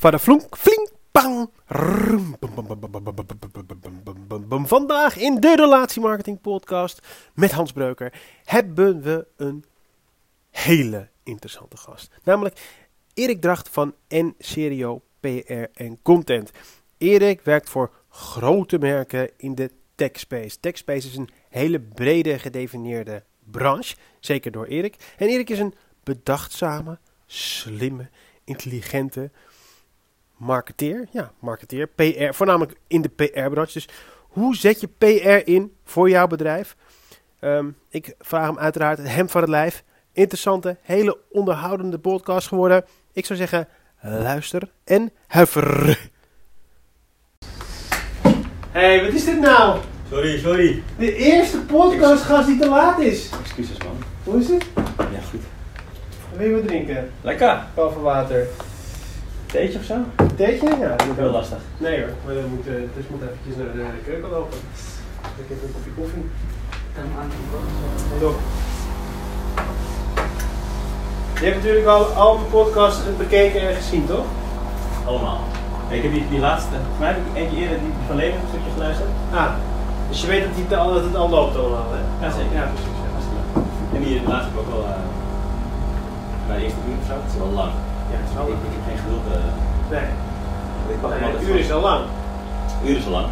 Vadaflonk, flink, bang. Vandaag in de Relatiemarketing Podcast met Hans Breuker hebben we een hele interessante gast. Namelijk Erik Dracht van NCRO PR en Content. Erik werkt voor grote merken in de techspace. Techspace is een hele brede gedefinieerde branche, zeker door Erik. En Erik is een bedachtzame, slimme, intelligente, marketeer. Ja, marketeer, PR, voornamelijk in de PR-branche. Dus hoe zet je PR in voor jouw bedrijf? Ehm, ik vraag hem uiteraard het hem van het lijf. Interessante, hele onderhoudende podcast geworden. Ik zou zeggen, luister en huiver. Hey, wat is dit nou? Sorry, sorry. De eerste podcastgast die te laat is. Excuses man. Hoe is het? Ja, goed. Wil je wat drinken? Lekker. Kalver water. Theetje of zo? Theetje? Ja, dat moet Heel wel. lastig. Nee hoor, maar dan moet, eh, dus moet eventjes naar de keuken lopen. Ik heb een kopje koffie. Top. Je hebt natuurlijk al, al mijn podcasts bekeken en gezien, toch? Allemaal. Ik heb die, die laatste, volgens mij heb ik eentje eerder die van Leven een stukje geluisterd. Ah, dus je weet dat, die, al- dat het al loopt allemaal, hè? Ja, zeker. Ja, precies. Ja. En die laatste heb ik ook wel, eh bij de eerste uur of zo. Het is wel lang. Ja Ik, ik heb geen geduld. eh Nee, ik pak nee, een uur is al lang. Uur is al lang.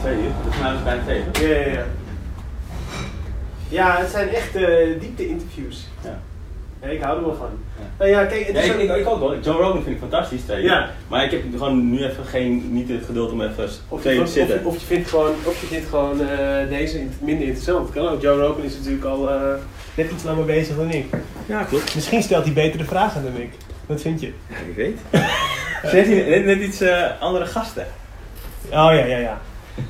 Twee uur. Dat is nou dus bijna twee uur. Ja, ja, ja. Ja, het zijn echt eh, diepte-interviews. Ja. Ja, ik hou er wel van. Ja. Nou ja, kijk, het Ja, is ik, ook- ik, ik ook wel. Joe Rogan vind ik fantastisch, twee uur. Ja. Maar ik heb gewoon nu even geen, niet het geduld om even Of twee uur te zitten. of, of je vindt gewoon, of je vindt gewoon eh, deze minder interessant. Kan ook. Joe Rogan is natuurlijk al eh, net iets langer bezig dan ik. ja, klopt. Misschien stelt hij betere vragen dan ik. Wat vind je? Ja, wie weet. Ze heeft net, net iets eh, andere gasten. Oh ja, ja, ja.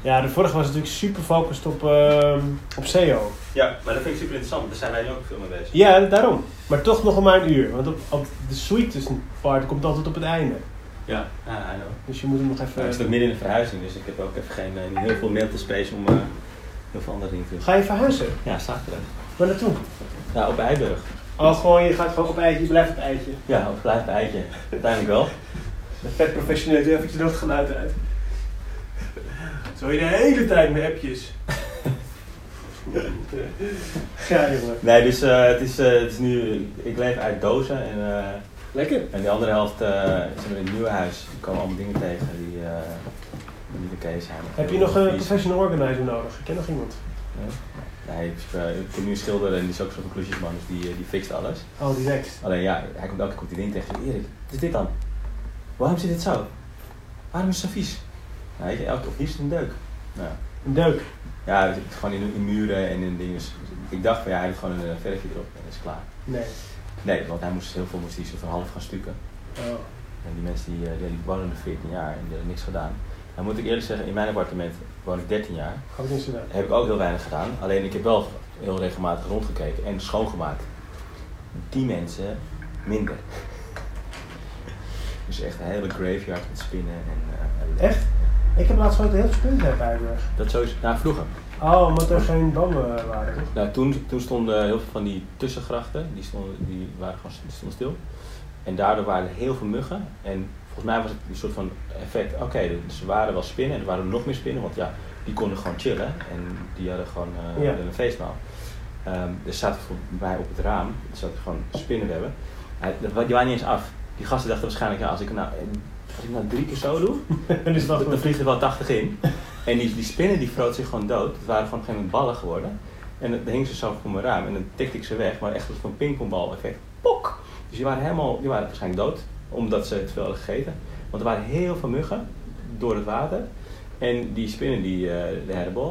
Ja, de vorige was natuurlijk super gefocust op, ehm, op SEO. Ja, maar dat vind ik super interessant. Daar zijn wij nu ook veel mee bezig. Ja, daarom. Maar toch nog maar een uur. Want op, op de sweetest part komt altijd op het einde. Ja, ja I know. Dus je moet hem nog even... ik zit ook midden in de verhuizing, dus ik heb ook even geen, eh, niet heel veel mental space om eh, heel veel andere dingen te doen. Ga je verhuizen? Ja, zaterdag. Waar naartoe? Ja, op Eiburg. Oh, gewoon, je gaat gewoon op eitje, je blijft op eitje. Ja, op blijft bij Eitje. Uiteindelijk wel. Met vet professioneel, doe even je geluid uit. Zo je de hele tijd met appjes. ja, jongen. Nee, dus eh, het, is, eh, het is nu, ik leef uit dozen en, eh, Lekker. en de andere helft uh, zijn we in het nieuwe huis. Er komen allemaal dingen tegen die, eh die niet oké zijn. Heb je nog een professional organizer nodig? Ik ken nog iemand. Nee, Eh, ik heb nu een schilder en die is ook zo'n conclusiesman, dus die, eh, die fixt alles. Oh, direct. Alleen ja, hij komt elke keer komt die tegen. Erik, wat is dit dan? Waarom zit dit zo? Waarom is het zo vies? Nou, weet je, elke het een deuk. Nou, Een deuk. ja, gewoon in, in muren en in dingen. Dus ik dacht van ja, hij doet gewoon een eh, verfje erop en is klaar. Nee. Nee, want hij moest heel veel moest hij zo van half gaan stukken. Oh. En die mensen die, eh, die, die er 14 jaar en die hebben niks gedaan. Dan moet ik eerlijk zeggen, in mijn appartement woon ik 13 jaar. Heb ik ook heel weinig gedaan. Alleen ik heb wel heel regelmatig rondgekeken en schoongemaakt. Die mensen minder. Dus echt een hele graveyard met spinnen en... eh, Echt? Ik heb laatst dat heel veel punten bij. Dat sowieso. Nou, vroeger. Oh, omdat er geen bomen waren. toch? Nou, toen, toen stonden heel veel van die tussengrachten, die, stonden, die waren gewoon die stonden stil. En daardoor waren er heel veel muggen. En volgens mij was het een soort van effect, oké, dus er waren wel spinnen en er waren nog meer spinnen, want ja, die konden gewoon chillen en die hadden gewoon eh, Ja. een feestmaal. Ehm er zaten voor mij op het raam, er zaten gewoon spinnenwebben. Die waren niet eens af. Die gasten dachten waarschijnlijk, ja, als ik nou, als ik nou drie keer zo doe, Dan wel dan goed. vliegt er wel 80 in. En die, die spinnen die froot zich gewoon dood. Het waren gewoon op een gegeven moment ballen geworden. En dan hingen ze zo voor mijn raam en dan tikte ik ze weg. Maar echt als een pingpongbal effect. Pok! Dus die waren helemaal, die waren waarschijnlijk dood. Omdat ze te veel hadden gegeten. Want er waren heel veel muggen door het water. En die spinnen die, eh de.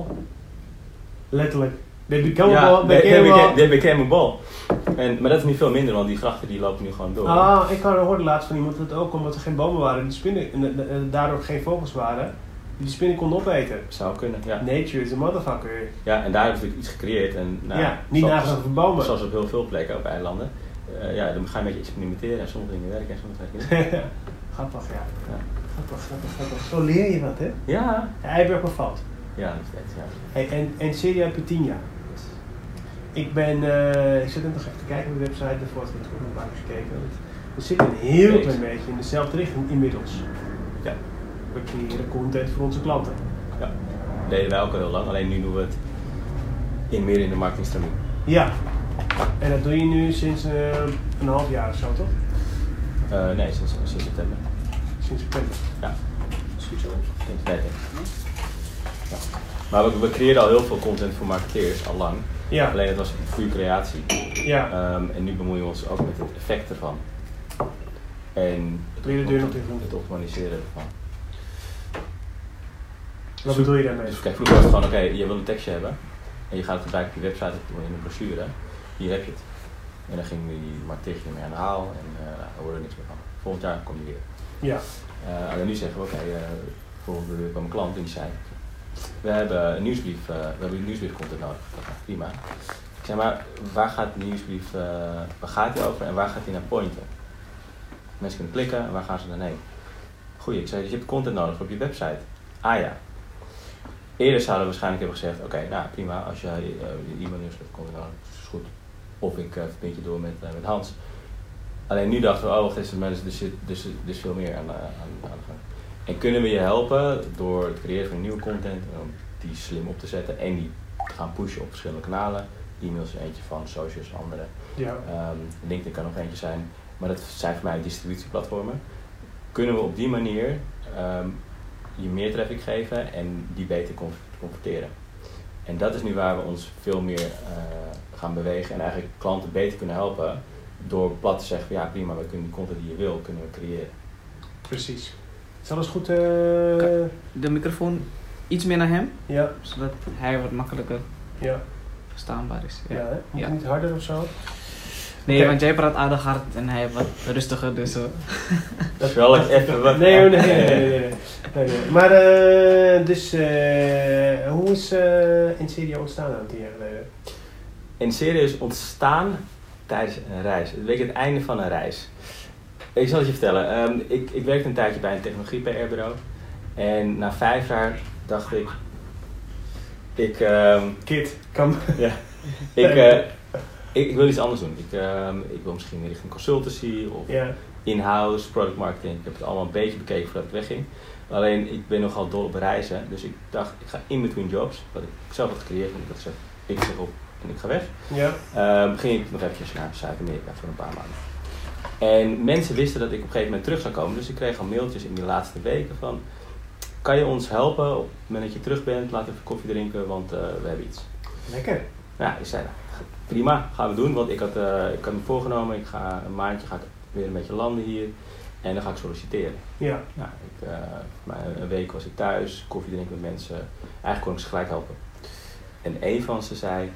Letterlijk. They become ja, a ball, they, became they a became, ball. they became a ball. En, maar dat is niet veel minder, want die grachten die lopen nu gewoon door. Ah, ik hoorde laatst van iemand dat het ook omdat er geen bomen waren, die spinnen, en, en- en daardoor geen vogels waren, die spinnen konden opeten. Zou kunnen, ja. Nature is a motherfucker. Ja, en daar hebben ze natuurlijk iets gecreëerd. En, nou, ja, niet nagedacht over bomen. Zoals op heel veel plekken op eilanden. Eh, ja, dan ga je een beetje experimenteren en sommige dingen werken en sommige dingen niet. grappig, ja. Ja. Grappig, grappig, grappig. Zo leer je wat, hè? Ja, Ja, Eiburg bevalt. ja, nog steeds, ja. Hey, en, en serie heb je tien jaar. Ik ben, eh, ik zit net nog even te kijken op de website, daarvoor had ik ook nog een paar keer gekeken. We zitten een heel Eens. klein beetje in dezelfde richting inmiddels. Ja. We creëren content voor onze klanten. Ja. deden wij ook al heel lang, alleen nu doen we het in meer in de marketingstramien. Ja. En dat doe je nu sinds eh, een half jaar of zo, toch? Eh nee, sinds, sinds september. Sinds september. Ja, Zoiets zo. sinds nee. Ja. Maar we, we creëren al heel veel content voor marketeers, al lang. Ja. Alleen het was een goede creatie. Ja. Ehm, en nu bemoeien we ons ook met het effect ervan. En het, de deur nog het optimaliseren ervan. Wat bedoel je daarmee? Dus kijk, vroeger was het gewoon, oké, je wil een tekstje hebben. En je gaat het gebruiken op je website of in een brochure. Hier heb je het. En dan ging die marketeer mee aan de haal en eh daar hoorde niks meer van. Volgend jaar kom je weer. Ja. Eh, en nu zeggen we, oké, eh bijvoorbeeld weer kwam een klant en die zei, we hebben een nieuwsbrief, we hebben een nieuwsbrief content nodig. Prima. Ik zei, maar waar gaat die nieuwsbrief, waar gaat die over en waar gaat die naar pointen? Mensen kunnen klikken en waar gaan ze dan heen? Goeie, ik zei, dus je hebt content nodig op je website. Ah ja. Eerder zouden we waarschijnlijk hebben gezegd, oké, nou prima, als jij eh, je e-mail nieuwsbrief nodig hebt, is goed. Of ik eh, verbind je door met, eh, met Hans. Alleen nu dachten we, oh eens, maar er zit dus, dus veel meer aan, eh, aan, aan de gang. En kunnen we je helpen door het creëren van nieuwe content, en om die slim op te zetten en die te gaan pushen op verschillende kanalen. E-mails is eentje van, socials andere. Ja. Ehm, LinkedIn kan nog eentje zijn, maar dat zijn voor mij distributieplatformen. Kunnen we op die manier ehm, je meer traffic geven en die beter con- converteren? En dat is nu waar we ons veel meer eh, gaan bewegen en eigenlijk klanten beter kunnen helpen door plat te zeggen, van, ja prima, we kunnen die content die je wil, kunnen we creëren. Precies. Is alles goed? eh, De microfoon iets meer naar hem, ja. zodat hij wat makkelijker Ja. verstaanbaar is. Ja, Ja. hè? Moet Ja. niet harder of zo? Nee, want jij praat aardig hard en hij wat rustiger, dus eh, Terwijl ik even wat... Nee, nee, nee, nee, nee, nee, nee, nee. Maar eh, dus, eh, hoe is uh, Insidio ontstaan aan tien jaar geleden? Een serie is ontstaan tijdens een reis. Weet je, het einde van een reis. Ik zal het je vertellen. Ehm, ik, ik werkte een tijdje bij een technologie-PR-bureau. En na vijf jaar dacht ik... Ik, ehm, Kid, kan. ja, ik, eh, ik, ik wil iets anders doen. Ik, ehm, ik wil misschien richting consultancy of Ja, in-house, product marketing. Ik heb het allemaal een beetje bekeken voordat ik wegging. Alleen ik ben nogal dol op reizen. Dus ik dacht, ik ga in between jobs. Wat ik zelf had gecreëerd. En ik gezegd, ik zeg op en ik ga weg. Ehm, ging ik nog eventjes naar Zuid-Amerika voor een paar maanden. En mensen wisten dat ik op een gegeven moment terug zou komen. Dus ik kreeg al mailtjes in die laatste weken van... Kan je ons helpen op het moment dat je terug bent? Laten we even koffie drinken, want eh, we hebben iets. lekker. Nou, ik zei, prima, gaan we doen. Want ik had, eh, ik had me voorgenomen, ik ga een maandje ga ik weer een beetje landen hier. En dan ga ik solliciteren. Ja, Nou, ik, eh, een week was ik thuis, koffie drinken met mensen. Eigenlijk kon ik ze gelijk helpen. En een van ze zei,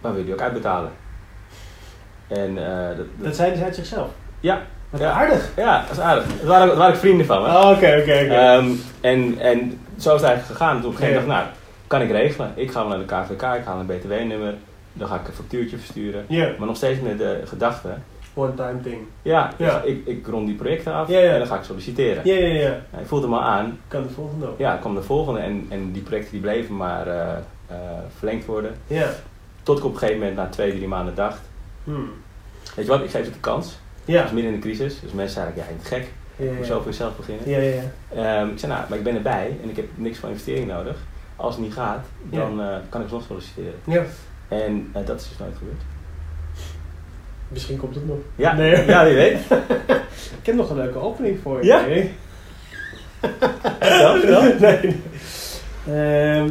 maar wil je ook uitbetalen? En eh, dat, dat- dat zei hij uit zichzelf. ja, Wat Ja. aardig. ja, dat is aardig. Dat waren, dat waren ook vrienden van. Oh, Oké, oké, oké. Ehm, en, en zo is het eigenlijk gegaan. Toen op een gegeven Ja. moment dacht ik, nou, kan ik regelen. Ik ga wel naar de KVK, ik haal een btw-nummer. Dan ga ik een factuurtje versturen. Maar nog steeds met de gedachte, one-time thing. ja, Ja. Ik, ik rond die projecten af en dan ga ik solliciteren. Ja, ja, ja. Ik voelde me aan, Kan de volgende ook. ja, kwam de volgende en, en die projecten die bleven maar eh, eh, verlengd worden. Ja. Tot ik op een gegeven moment na twee, drie maanden dacht, Hmm. weet je wat, ik geef het een kans. Dat Ja. was midden in de crisis, dus mensen zeiden, ja, je bent gek, Ja, ja, hoezo ja. voor jezelf beginnen? Ja, ja, ja. Ehm, ik zei, nou, maar ik ben erbij en ik heb niks van investering nodig. Als het niet gaat, dan eh, kan ik nog solliciteren. Ja. En eh, dat is dus nooit gebeurd. Misschien komt het nog. Ja, Nee. ja wie weet. Ik heb nog een leuke opening voor je. Ja? Nee. Vertel, vertel. nee. Ehm,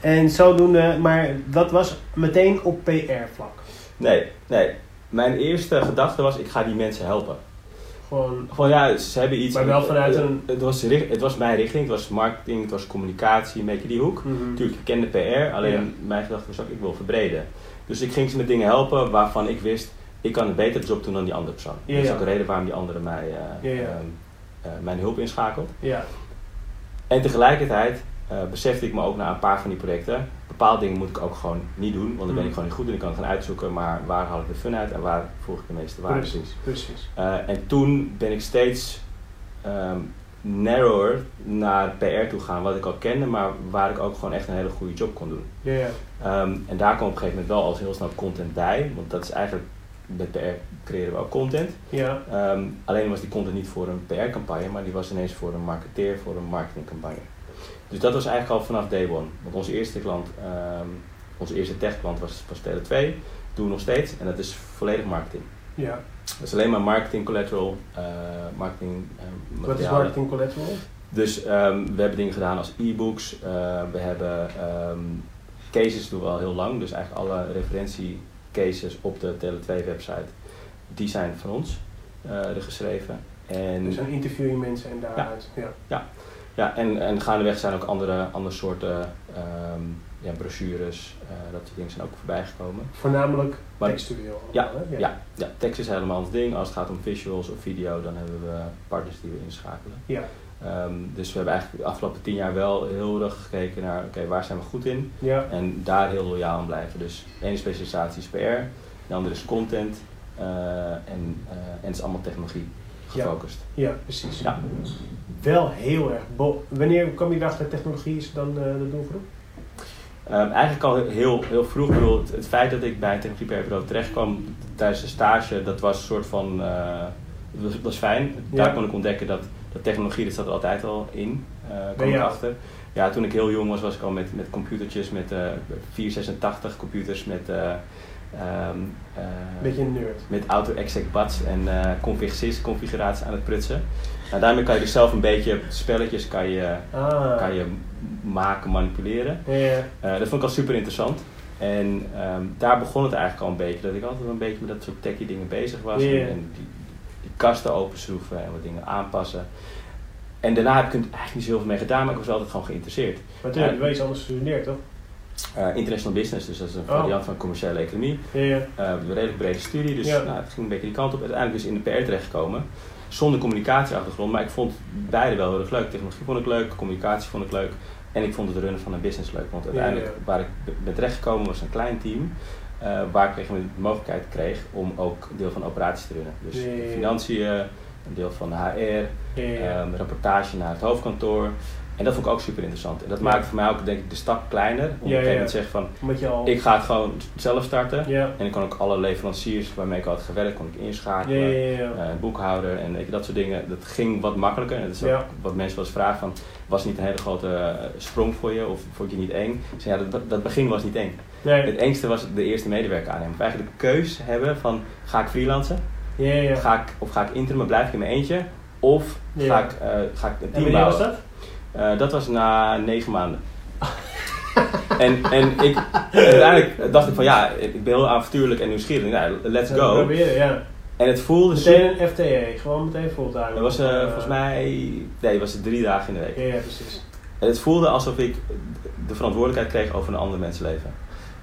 en zodoende, maar dat was meteen op PR-vlak. Nee, nee. Mijn eerste gedachte was, ik ga die mensen helpen. Gewoon, Gewoon ja, ze hebben iets. Maar wel vanuit een- Het was, het was mijn richting, het was marketing, het was communicatie, een beetje die hoek. mhm. Natuurlijk, ik kende PR, alleen Ja. mijn gedachte was ook, ik wil verbreden. Dus ik ging ze met dingen helpen waarvan ik wist, ik kan een betere job doen dan die andere persoon. Ja, dat is ook de reden waarom die andere mij, eh, ehm, eh, mijn hulp inschakelt. ja. En tegelijkertijd eh, besefte ik me ook na een paar van die projecten, bepaalde dingen moet ik ook gewoon niet doen, want dan ben ik gewoon niet goed en ik kan het gaan uitzoeken, maar waar haal ik de fun uit en waar voeg ik de meeste waarde? Precies, precies. Eh, en toen ben ik steeds ehm, narrower naar PR toe gaan, wat ik al kende, maar waar ik ook gewoon echt een hele goede job kon doen. Ja. Ehm, en daar kwam op een gegeven moment wel al heel snel content bij, want dat is eigenlijk met PR creëren we ook content. Ja. Ehm, alleen was die content niet voor een PR-campagne, maar die was ineens voor een marketeer, voor een marketingcampagne. Dus dat was eigenlijk al vanaf day one. Want onze eerste klant, ehm, onze eerste techklant was, was Tele2, doen we nog steeds. En dat is volledig marketing. ja. Dat is alleen maar marketing collateral, eh, marketing eh, Wat is marketing collateral? Dus ehm, we hebben dingen gedaan als e-books. eh, we hebben ehm, cases doen we al heel lang. Dus eigenlijk alle referentiecases op de Tele2 website, die zijn van ons geschreven. En, Dus dan interview je mensen en daaruit. Ja. ja, en, en gaandeweg zijn ook andere, andere soorten ehm, ja, brochures, eh, dat soort dingen zijn ook voorbij gekomen. Voornamelijk Maar- textueel. Ja, allemaal? Ja, ja, tekst is helemaal ons ding. Als het gaat om visuals of video, dan hebben we partners die we inschakelen. Ja. Ehm, dus we hebben eigenlijk de afgelopen tien jaar wel heel erg gekeken naar, oké, waar zijn we goed in? Ja. En daar heel loyaal aan blijven. Dus de ene specialisatie is PR, de andere is content eh, en, eh, en het is allemaal technologie Ja. Gefocust. ja, precies. Ja. Wel heel erg. bo- Wanneer kwam je erachter dat technologie is dan eh, de doelgroep? Ehm, eigenlijk al heel, heel vroeg, ik bedoel, het, het feit dat ik bij technologie PR-bureau terecht kwam tijdens de stage, dat was een soort van, eh, dat, was, fijn. Daar Ja. kon ik ontdekken dat, dat technologie, dat zat er altijd al in, eh Bij kwam ik achter. Ja, toen ik heel jong was, was ik al met, met computertjes, met eh 486 computers, met, eh, Beetje een nerd. met auto-exec bats en eh config configuraties aan het prutsen. Nou, daarmee kan je dus zelf een beetje spelletjes kan je, Ah. kan je maken, manipuleren. Ja. Eh, dat vond ik al super interessant. En ehm, daar begon het eigenlijk al een beetje, dat ik altijd een beetje met dat soort techie dingen bezig was. En, en die, die kasten openschroeven en wat dingen aanpassen. En daarna heb ik er eigenlijk niet zo heel veel mee gedaan, maar ik was altijd gewoon geïnteresseerd. Maar toen heb je iets anders gestudeerd, toch? Eh, international business, dus dat is een Oh. variant van commerciële economie. Ja, ja. Eh, een redelijk brede studie, dus Ja. nou, het ging een beetje die kant op. Uiteindelijk dus in de PR terechtgekomen. Zonder communicatieachtergrond, maar ik vond beide wel heel erg leuk. Technologie vond ik leuk, communicatie vond ik leuk. En ik vond het runnen van een business leuk. Want uiteindelijk, waar ik ben terechtgekomen, was een klein team. eh, waar ik de mogelijkheid kreeg om ook een deel van operaties te runnen. Dus financiën, een deel van de HR, ehm, rapportage naar het hoofdkantoor. En dat vond ik ook super interessant. En dat Ja. maakte voor mij ook denk ik de stap kleiner. Om op een gegeven moment te zeggen van, Omdat je al... ik ga het gewoon zelf starten. En ik kon ook alle leveranciers waarmee ik had gewerkt, kon ik inschakelen. Eh, boekhouder en dat soort dingen. Dat ging wat makkelijker. En dat is ook wat mensen wel eens vragen van, was het niet een hele grote eh, sprong voor je? Of vond je niet eng? Zei, ja, dat, dat begin was niet eng. Nee. Het engste was de eerste medewerker aannemen. Of eigenlijk de keus hebben van, ga ik freelancen? Ja, ja. Ga ik, of ga ik interim, blijf ik in mijn eentje? Of Ja. ga, ik, eh, ga ik een En team wanneer was bouwen? dat? Eh, dat was na negen maanden. en, en ik, uiteindelijk dacht ik van ja, ik ben heel avontuurlijk en nieuwsgierig. Nou, let's go. Proberen, ja. En het voelde. Meteen een FTE, gewoon meteen fulltime. Dat was eh, Eh, volgens mij, nee, was het drie dagen in de week. Ja, ja, precies. En het voelde alsof ik de verantwoordelijkheid kreeg over een ander mensenleven.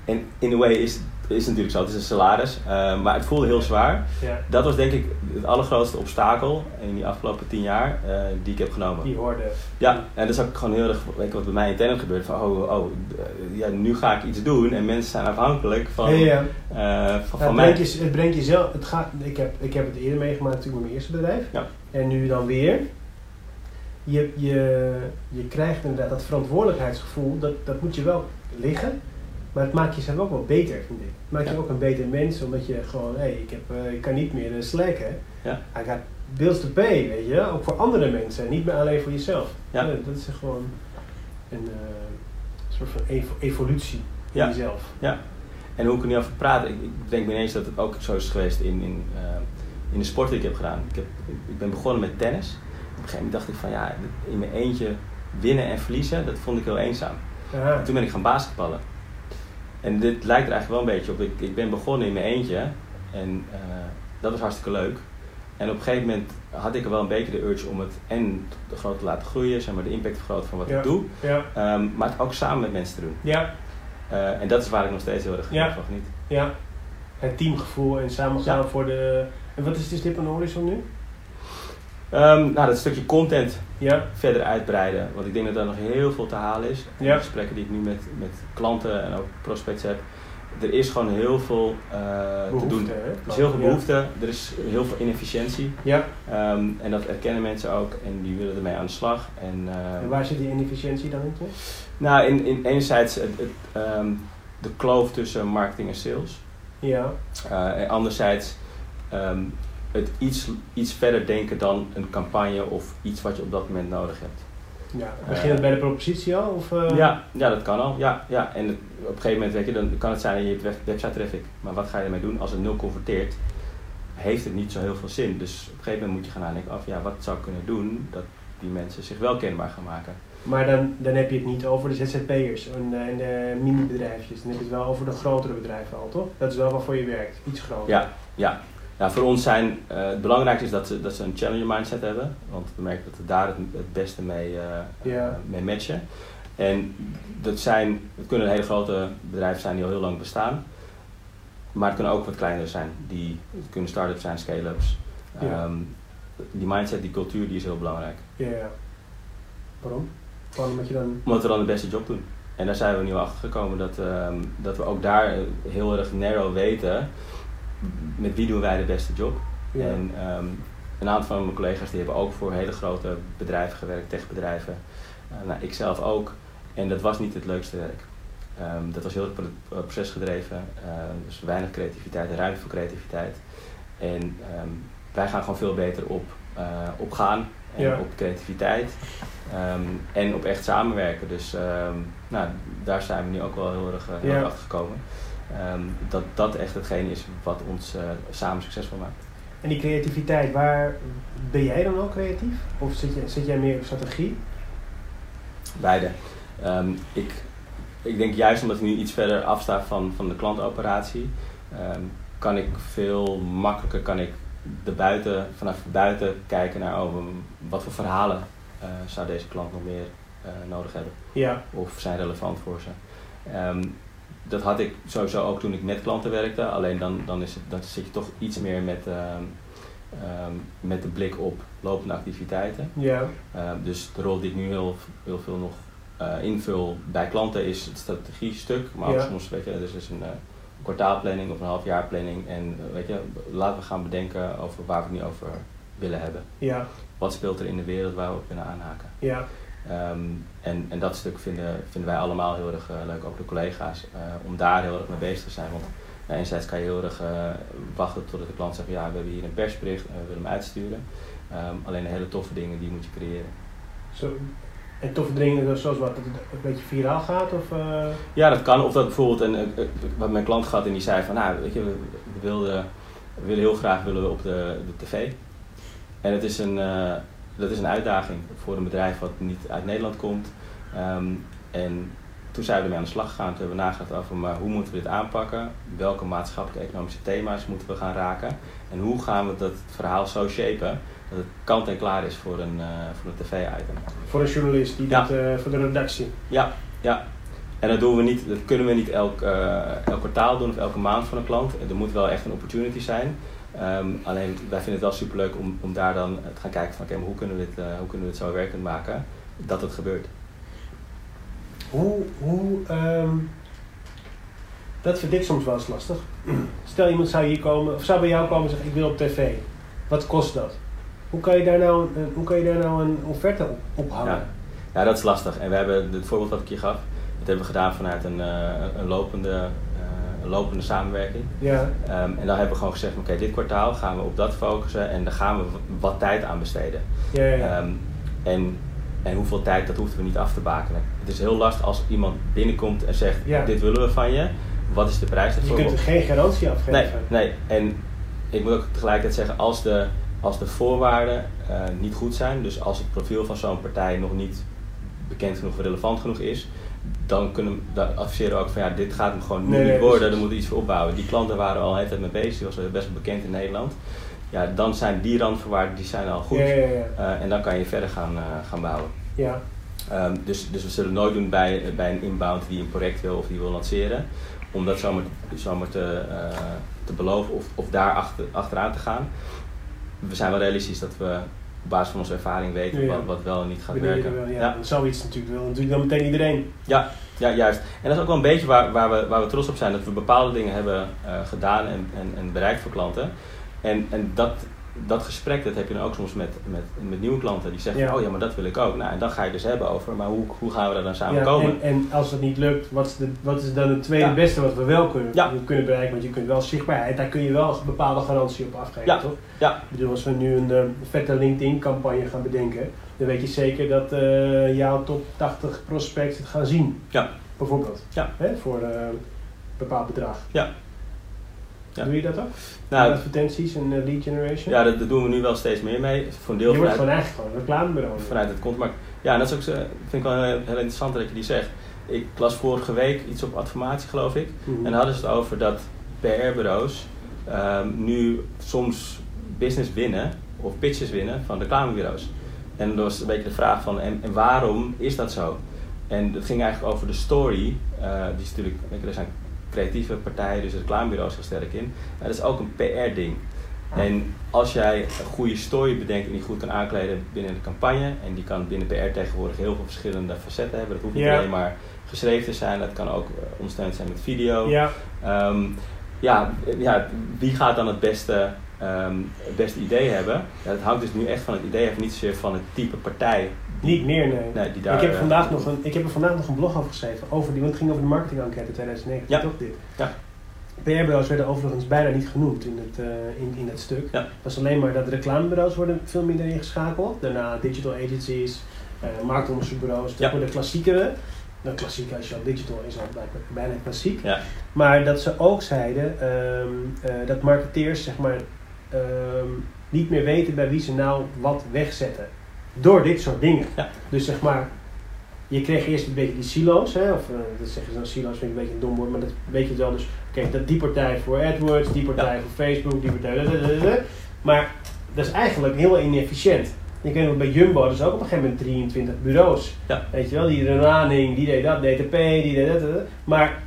En in a way is, is het natuurlijk zo, het is een salaris, eh, maar het voelde heel zwaar. Ja, Dat was denk ik het allergrootste obstakel in die afgelopen tien jaar eh, die ik heb genomen. die hoorde. Ja, en dat is ook gewoon heel erg, weet wat bij mij intern gebeurt, van oh, oh, eh, ja, nu ga ik iets doen en mensen zijn afhankelijk van, ja. eh, van, van het, mij. brengt je, het brengt jezelf. Het gaat, ik, heb, ik heb het eerder meegemaakt natuurlijk met mijn eerste bedrijf. Ja. En nu dan weer. Je, je, je krijgt inderdaad dat verantwoordelijkheidsgevoel, dat, dat moet je wel liggen. Maar het maakt jezelf ook wel beter, vind ik. Het maakt je ook een beter mens, omdat je gewoon, hé, ik, heb, eh, ik kan niet meer uh, slacken. Ja. I got bills to pay, weet je. Ook voor andere mensen, niet meer alleen voor jezelf. Ja. dat is gewoon een eh, soort van evo- evolutie in Ja. jezelf. Ja, en hoe ik er nu over praat, ik, ik denk me ineens dat het ook zo is geweest in, in, in de sport die ik heb gedaan. Ik, heb, ik ben begonnen met tennis. Op een gegeven moment dacht ik van ja, in mijn eentje winnen en verliezen, dat vond ik heel eenzaam. En toen ben ik gaan basketballen. En dit lijkt er eigenlijk wel een beetje op. Ik, ik ben begonnen in mijn eentje en eh, dat was hartstikke leuk. En op een gegeven moment had ik er wel een beetje de urge om het en te groot te laten groeien, zeg maar de impact te vergroten van wat Ja. ik doe, Ja, Ehm, maar het ook samen met mensen te doen. ja, Eh, en dat is waar ik nog steeds heel erg Ja. van geniet. ja. Het teamgevoel en samen gaan voor de... En wat is de stip aan de horizon nu? Ehm, nou, dat stukje content Ja, verder uitbreiden. Want ik denk dat er nog heel veel te halen is. In Ja. de gesprekken die ik nu met, met klanten en ook prospects heb. Er is gewoon heel veel eh, te doen. hè? Er is heel veel Ja. behoefte, er is heel veel inefficiëntie. Ja, Ehm, en dat erkennen mensen ook en die willen ermee aan de slag. En, eh, en waar zit die inefficiëntie dan in? nou, in, in enerzijds het, het, ehm, de kloof tussen marketing en sales. Ja. Eh, en anderzijds ehm, het iets, iets verder denken dan een campagne of iets wat je op dat moment nodig hebt. ja. Begin het bij de propositie al? Of, eh? Ja, ja, dat kan al. Ja, ja. En op een gegeven moment weet je, dan kan het zijn dat je hebt web- website traffic. Maar wat ga je ermee doen? Als het nul converteert, heeft het niet zo heel veel zin. Dus op een gegeven moment moet je gaan nadenken af, ja, wat zou ik kunnen doen dat die mensen zich wel kenbaar gaan maken. Maar dan, dan heb je het niet over de ZZP'ers en de, en de mini-bedrijfjes. Dan heb je het wel over de grotere bedrijven al, toch? Dat is wel waarvoor je werkt. Iets groter. Ja, ja. Ja, voor ons zijn eh, het belangrijkste is dat ze, dat ze een challenger mindset hebben. Want we merken dat we daar het, het beste mee, eh, eh, mee matchen. En dat zijn, het kunnen hele grote bedrijven zijn die al heel lang bestaan. Maar het kunnen ook wat kleinere zijn. Die, het kunnen start-ups zijn, scale-ups. Ehm, die mindset, die cultuur, die is heel belangrijk. Ja. Waarom? Waarom moet je dan... Omdat we dan de beste job doen. En daar zijn we nu achter gekomen dat, ehm, dat we ook daar heel erg narrow weten met wie doen wij de beste job. Ja. En ehm, een aantal van mijn collega's die hebben ook voor hele grote bedrijven gewerkt, techbedrijven. Uh, nou, ik zelf ook. En dat was niet het leukste werk. Ehm, dat was heel erg eh, procesgedreven. eh, dus weinig creativiteit, ruimte voor creativiteit. En ehm, wij gaan gewoon veel beter op, eh, op gaan en Ja. op creativiteit. En op echt samenwerken. Dus nou, daar zijn we nu ook wel heel erg, heel Ja. erg achter gekomen. Ehm, dat dat echt hetgeen is wat ons eh, samen succesvol maakt. En die creativiteit, waar ben jij dan ook creatief? Of zit, je, zit jij meer op strategie? Beide. Ehm, ik, ik denk juist omdat ik nu iets verder afsta van, van de klantoperatie, ehm, kan ik veel makkelijker kan ik de buiten, vanaf buiten kijken naar oh, wat voor verhalen eh, zou deze klant nog meer eh, nodig hebben. Ja. of zijn relevant voor ze. Dat had ik sowieso ook toen ik met klanten werkte, alleen dan, dan, is het, dan zit je toch iets meer met, ehm, ehm, met de blik op lopende activiteiten. Ja. Ehm, dus de rol die ik nu heel, heel veel nog eh, invul bij klanten is het strategiestuk, maar ook Ja. soms weet je, dus is een eh, kwartaalplanning of een halfjaarplanning en eh, weet je, laten we gaan bedenken over waar we het nu over willen hebben. Ja. Wat speelt er in de wereld waar we op kunnen aanhaken? Ja. En, en dat stuk vinden, vinden wij allemaal heel erg eh, leuk, ook de collega's, eh, om daar heel erg mee bezig te zijn. Want enerzijds kan je heel erg eh, wachten totdat de klant zegt, ja, we hebben hier een persbericht en we willen hem uitsturen. Ehm, alleen de hele toffe dingen, die moet je creëren. Zo. En toffe dingen zoals wat, dat het een beetje viraal gaat? Of, Ja, dat kan. Of dat bijvoorbeeld, een, wat mijn klant gehad en die zei van, nou, weet je, we, we wilden, we willen heel graag willen we op de, de tv. En het is een, dat is een uitdaging voor een bedrijf wat niet uit Nederland komt. Ehm, en toen zijn we ermee aan de slag gegaan. Toen hebben we nagedacht over, maar hoe moeten we dit aanpakken? Welke maatschappelijke economische thema's moeten we gaan raken? En hoe gaan we dat verhaal zo shapen dat het kant en klaar is voor een, eh, voor een tv-item? voor een journalist, die Ja. dat, eh, voor de redactie. Ja, ja. En dat, doen we niet, dat kunnen we niet elk, eh, elk kwartaal doen of elke maand voor een klant. Er moet wel echt een opportunity zijn. Ehm, alleen wij vinden het wel superleuk om, om daar dan te gaan kijken van oké, maar hoe kunnen we dit, hoe kunnen we dit zo werkend maken dat het gebeurt. Hoe, hoe, ehm, dat vind ik soms wel eens lastig. Stel iemand zou hier komen, of zou bij jou komen en zeggen ik wil op tv. Wat kost dat? Hoe kan je daar nou, een- hoe kan je daar nou een offerte op, op hangen? Ja. Ja, dat is lastig. En we hebben het voorbeeld wat ik je gaf, dat hebben we gedaan vanuit een, eh, een, lopende, eh, een lopende samenwerking. Ja, Ehm, en dan hebben we gewoon gezegd, oké, dit kwartaal gaan we op dat focussen en daar gaan we wat tijd aan besteden. ja, ja. ja. Ehm, en, en hoeveel tijd, dat hoeven we niet af te bakenen. Het is heel lastig als iemand binnenkomt en zegt, Ja. dit willen we van je. Wat is de prijs je ervoor? kunt er geen garantie afgeven. Nee, nee. En ik moet ook tegelijkertijd zeggen, als de, als de voorwaarden eh, niet goed zijn, dus als het profiel van zo'n partij nog niet bekend genoeg of relevant genoeg is, dan, kunnen, dan adviseren we ook van ja, dit gaat hem gewoon nu Nee, niet nee, worden, daar moeten we iets voor opbouwen. Die klanten waren al een hele tijd mee bezig, die was best wel bekend in Nederland. Ja, dan zijn die randvoorwaarden die zijn al goed. Ja, ja, ja. Eh, en dan kan je verder gaan, eh, gaan bouwen. ja. Ehm, dus, dus we zullen nooit doen bij, bij een inbound die een project wil of die wil lanceren. Om dat zomaar, zomaar te, eh, te beloven of, of daar achter, achteraan te gaan. We zijn wel realistisch dat we op basis van onze ervaring weten Ja, ja. wat, wat wel en niet gaat werken. er wil, ja. Zoiets natuurlijk wil natuurlijk dan meteen iedereen. Ja, ja, juist. En dat is ook wel een beetje waar, waar, we, waar we trots op zijn. Dat we bepaalde dingen hebben eh, gedaan en, en, en bereikt voor klanten. En, en dat dat gesprek, dat heb je dan ook soms met, met, met nieuwe klanten die zeggen, Ja. oh ja, maar dat wil ik ook. Nou, en dan ga je dus hebben over, maar hoe, hoe gaan we daar dan samen Ja, komen? en, en als het niet lukt, wat is, de, wat is dan het tweede Ja. beste wat we wel kunnen, kunnen bereiken? Want je kunt wel zichtbaarheid, daar kun je wel een bepaalde garantie op afgeven, Ja. toch? Ja. Ik bedoel, als we nu een eh, vette LinkedIn-campagne gaan bedenken, dan weet je zeker dat eh, jouw top 80 prospects het gaan zien. Ja. Bijvoorbeeld. Ja. Hè, voor eh, een bepaald bedrag. Ja. Ja. Doe je dat ook? Nou, advertenties en eh, lead generation? ja, dat, dat doen we nu wel steeds meer mee. Voor een deel je wordt vanuit, gewoon eigenlijk gewoon een reclamebureau. vanuit het content. Ja, en dat is ook, zo- vind ik wel heel, heel interessant dat je die zegt. Ik las vorige week iets op adformatie, geloof ik. Mhm. En dan hadden ze het over dat PR-bureaus ehm, nu soms business winnen of pitches winnen van reclamebureaus. En dat was een beetje de vraag van, en, en waarom is dat zo? En het ging eigenlijk over de story. eh, die is natuurlijk, er zijn creatieve partijen, dus reclamebureaus heel sterk in. Maar dat is ook een PR-ding. En als jij een goede story bedenkt en die goed kan aankleden binnen de campagne, en die kan binnen PR tegenwoordig heel veel verschillende facetten hebben. Dat hoeft niet alleen maar geschreven te zijn, dat kan ook eh, ondersteund zijn met video. Ja, Ehm, ja, ja, wie gaat dan het beste, ehm, het beste idee hebben? Ja, dat hangt dus nu echt van het idee af, niet zozeer van het type partij. Niet meer, nee. Nee, die daar, ik, heb eh, vandaag nog een, ik heb er vandaag nog een blog over geschreven, over die, want het ging over de marketing-enquête 2019, Ja. toch dit? Ja. PR-bureaus werden overigens bijna niet genoemd in het, eh, in, in het stuk. Ja. Het was alleen maar dat de reclamebureaus worden veel minder ingeschakeld. Daarna digital agencies, eh marktonderzoekbureaus, dat Ja. worden klassiekere. Nou, klassiek als je al digital is al bijna klassiek. Ja. Maar dat ze ook zeiden ehm, eh, dat marketeers zeg maar, ehm, niet meer weten bij wie ze nou wat wegzetten. Door dit soort dingen. Ja. Dus zeg maar, je kreeg eerst een beetje die silo's, hè, of eh, dat zeggen ze dan silo's, vind ik een beetje een dom woord, maar dat weet je wel. Dus kijk, dat die partij voor AdWords, die partij Ja. voor Facebook, die partij. dadadadada. Maar dat is eigenlijk heel inefficiënt. Je kent ook bij Jumbo, dus ook op een gegeven moment 23 bureaus. Ja. Weet je wel, die Renaning, die deed dat, DTP, die deed dat, dat, dat. Maar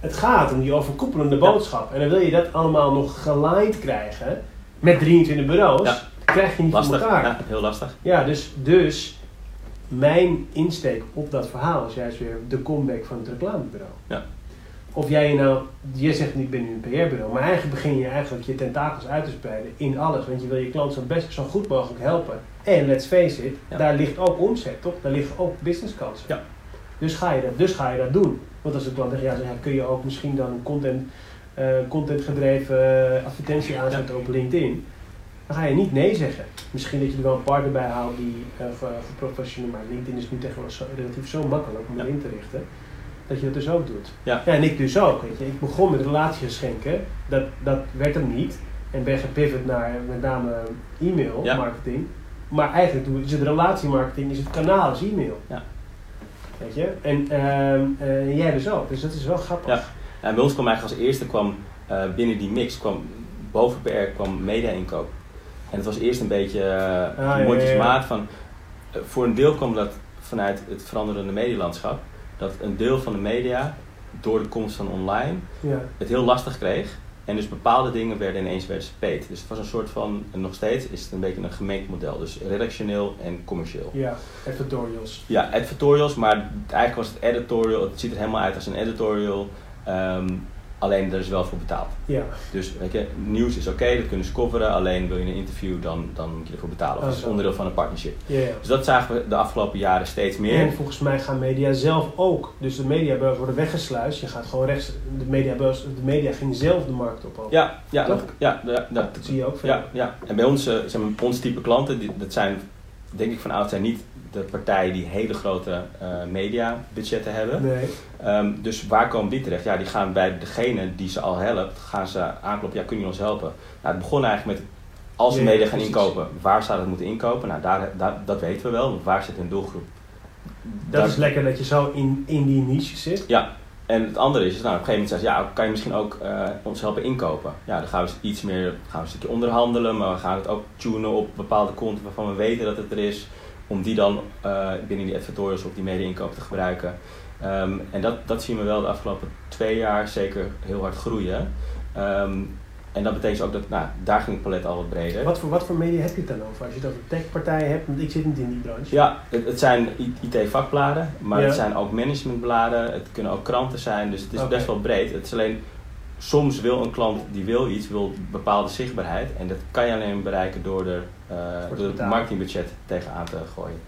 het gaat om die overkoepelende Ja. boodschap. En dan wil je dat allemaal nog geleid krijgen met 23 bureaus. Krijg je niet Lastig, voor elkaar. ja, heel lastig. Ja, dus, dus mijn insteek op dat verhaal is juist weer de comeback van het reclamebureau. Ja. Of jij je nou, je zegt niet, ik ben nu een PR-bureau, maar eigenlijk begin je eigenlijk je tentakels uit te spreiden in alles. Want je wil je klant zo best zo goed mogelijk helpen. En let's face it, Ja. daar ligt ook omzet, toch? Daar liggen ook businesskansen. Ja. Dus, ga je dat, dus ga je dat doen. Want als de klant tegen jou zegt, ja, kun je ook misschien dan een content, eh, contentgedreven eh, advertentie aanzetten op LinkedIn. Dan ga je niet nee zeggen. Misschien dat je er wel een partner bij haalt die uh, geprofessioneel maar LinkedIn is nu tegenwoordig zo, relatief zo makkelijk om Ja. in te richten. Dat je dat dus ook doet. Ja. en ik dus ook. Weet je. Ik begon met relatiegeschenken. Dat, dat werd hem niet. En ben gepivot naar met name e-mail Ja. marketing. Maar eigenlijk is het relatiemarketing, is het kanaal, is e-mail. Ja. Weet je? En ehm, eh, jij dus ook. Dus dat is wel grappig. Ja. En bij ons kwam eigenlijk als eerste kwam eh, binnen die mix, kwam, boven PR kwam media-inkoop. En het was eerst een beetje uh, Ah, ja, mondjesmaat van... eh, voor een deel kwam dat vanuit het veranderende medielandschap. Dat een deel van de media, door de komst van online, Ja. het heel lastig kreeg. En dus bepaalde dingen werden ineens werden paid. Dus het was een soort van, en nog steeds is het een beetje een gemengd model. Dus redactioneel en commercieel. ja, editorials. Ja, editorials, maar eigenlijk was het editorial, het ziet er helemaal uit als een editorial. ehm, alleen er is wel voor betaald. Ja. Dus weet je, nieuws is oké, dat kunnen ze coveren. Alleen wil je een interview, dan, dan moet je ervoor betalen. Of Oh, dat is zo. onderdeel van een partnership. Ja, ja. Dus dat zagen we de afgelopen jaren steeds meer. En volgens mij gaan media zelf ook. Dus de mediabureaus worden weggesluist. Je gaat gewoon rechts. De mediabureaus, de media ging zelf de markt op. ook. Ja, ja, dat, ja, ja, dat, Dat zie je ook veel. ja, ja. En bij ons, eh, zeg maar, ons type klanten, die, dat zijn denk ik van oud zijn niet de partijen die hele grote eh media budgetten hebben. Nee. Ehm, dus waar komen die terecht? Ja, die gaan bij degene die ze al helpt, gaan ze aankloppen. Ja, kun je ons helpen? Nou, het begon eigenlijk met, als we media gaan inkopen, waar zouden we het moeten inkopen? Nou, daar, daar, dat weten we wel, waar zit hun doelgroep? Dat is lekker dat je zo in, in die niche zit. Ja, en het andere is, nou, op een gegeven moment zeggen ze, ja, kan je misschien ook eh, ons helpen inkopen? Ja, dan gaan we iets meer, gaan we een stukje onderhandelen, maar we gaan het ook tunen op bepaalde content waarvan we weten dat het er is, om die dan eh, binnen die advertorials of die media-inkoop te gebruiken. Ehm, en dat, dat zien we wel de afgelopen twee jaar zeker heel hard groeien. Ehm, en dat betekent ook dat, nou, daar ging het palet al wat breder. Wat voor, wat voor media heb je het dan over? Als je het over techpartijen hebt, want ik zit niet in die branche. Ja, het, het zijn IT-vakbladen, maar Ja. het zijn ook managementbladen, het kunnen ook kranten zijn, dus het is best wel breed. Het is alleen, soms wil een klant die wil iets, wil bepaalde zichtbaarheid. En dat kan je alleen bereiken door er eh, door het marketingbudget tegenaan te gooien.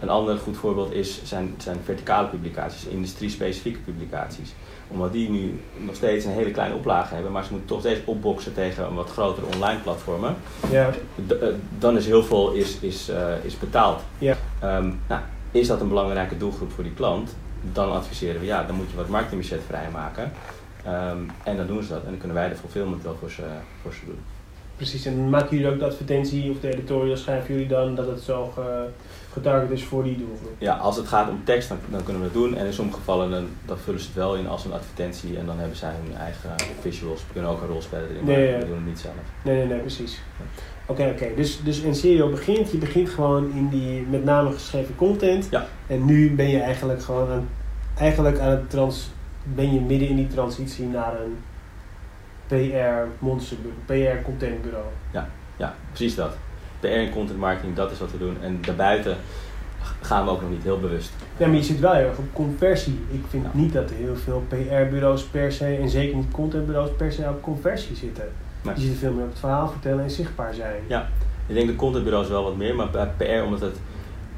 Een ander goed voorbeeld is, zijn, zijn verticale publicaties, industrie-specifieke publicaties. Omdat die nu nog steeds een hele kleine oplage hebben, maar ze moeten toch steeds opboksen tegen een wat grotere online platformen. Ja, eh, dan is heel veel is, is, eh, is betaald. Ja. Ehm, nou, is dat een belangrijke doelgroep voor die klant? Dan adviseren we, ja, dan moet je wat marketingbudget vrijmaken. Ehm, en dan doen ze dat. En dan kunnen wij de fulfillment wel voor ze, voor ze doen. precies. En maken jullie ook de advertentie of de editorial, schrijven jullie dan dat het zo ge- getarget is voor die doelgroep? Ja, als het gaat om tekst, dan, dan kunnen we dat doen. En in sommige gevallen dan, dan vullen ze het wel in als een advertentie. En dan hebben zij hun eigen visuals. We kunnen ook een rolspeler erin, maar Nee, ja. we doen het niet zelf. Nee, nee, nee, precies. Oké, oké. Dus, dus in Serio begint, je begint gewoon in die met name geschreven content. Ja. En nu ben je eigenlijk gewoon aan, eigenlijk aan het trans, ben je midden in die transitie naar een PR monster, PR content bureau. Ja, precies dat. PR en content marketing, dat is wat we doen. En daarbuiten gaan we ook nog niet heel bewust. Ja, maar je zit wel heel erg op conversie. Ik vind Ja. niet dat er heel veel PR-bureaus per se, en zeker niet contentbureaus per se op conversie zitten. Die zitten veel meer op het verhaal vertellen en zichtbaar zijn. Ja. ik denk de contentbureaus wel wat meer, maar bij PR, omdat het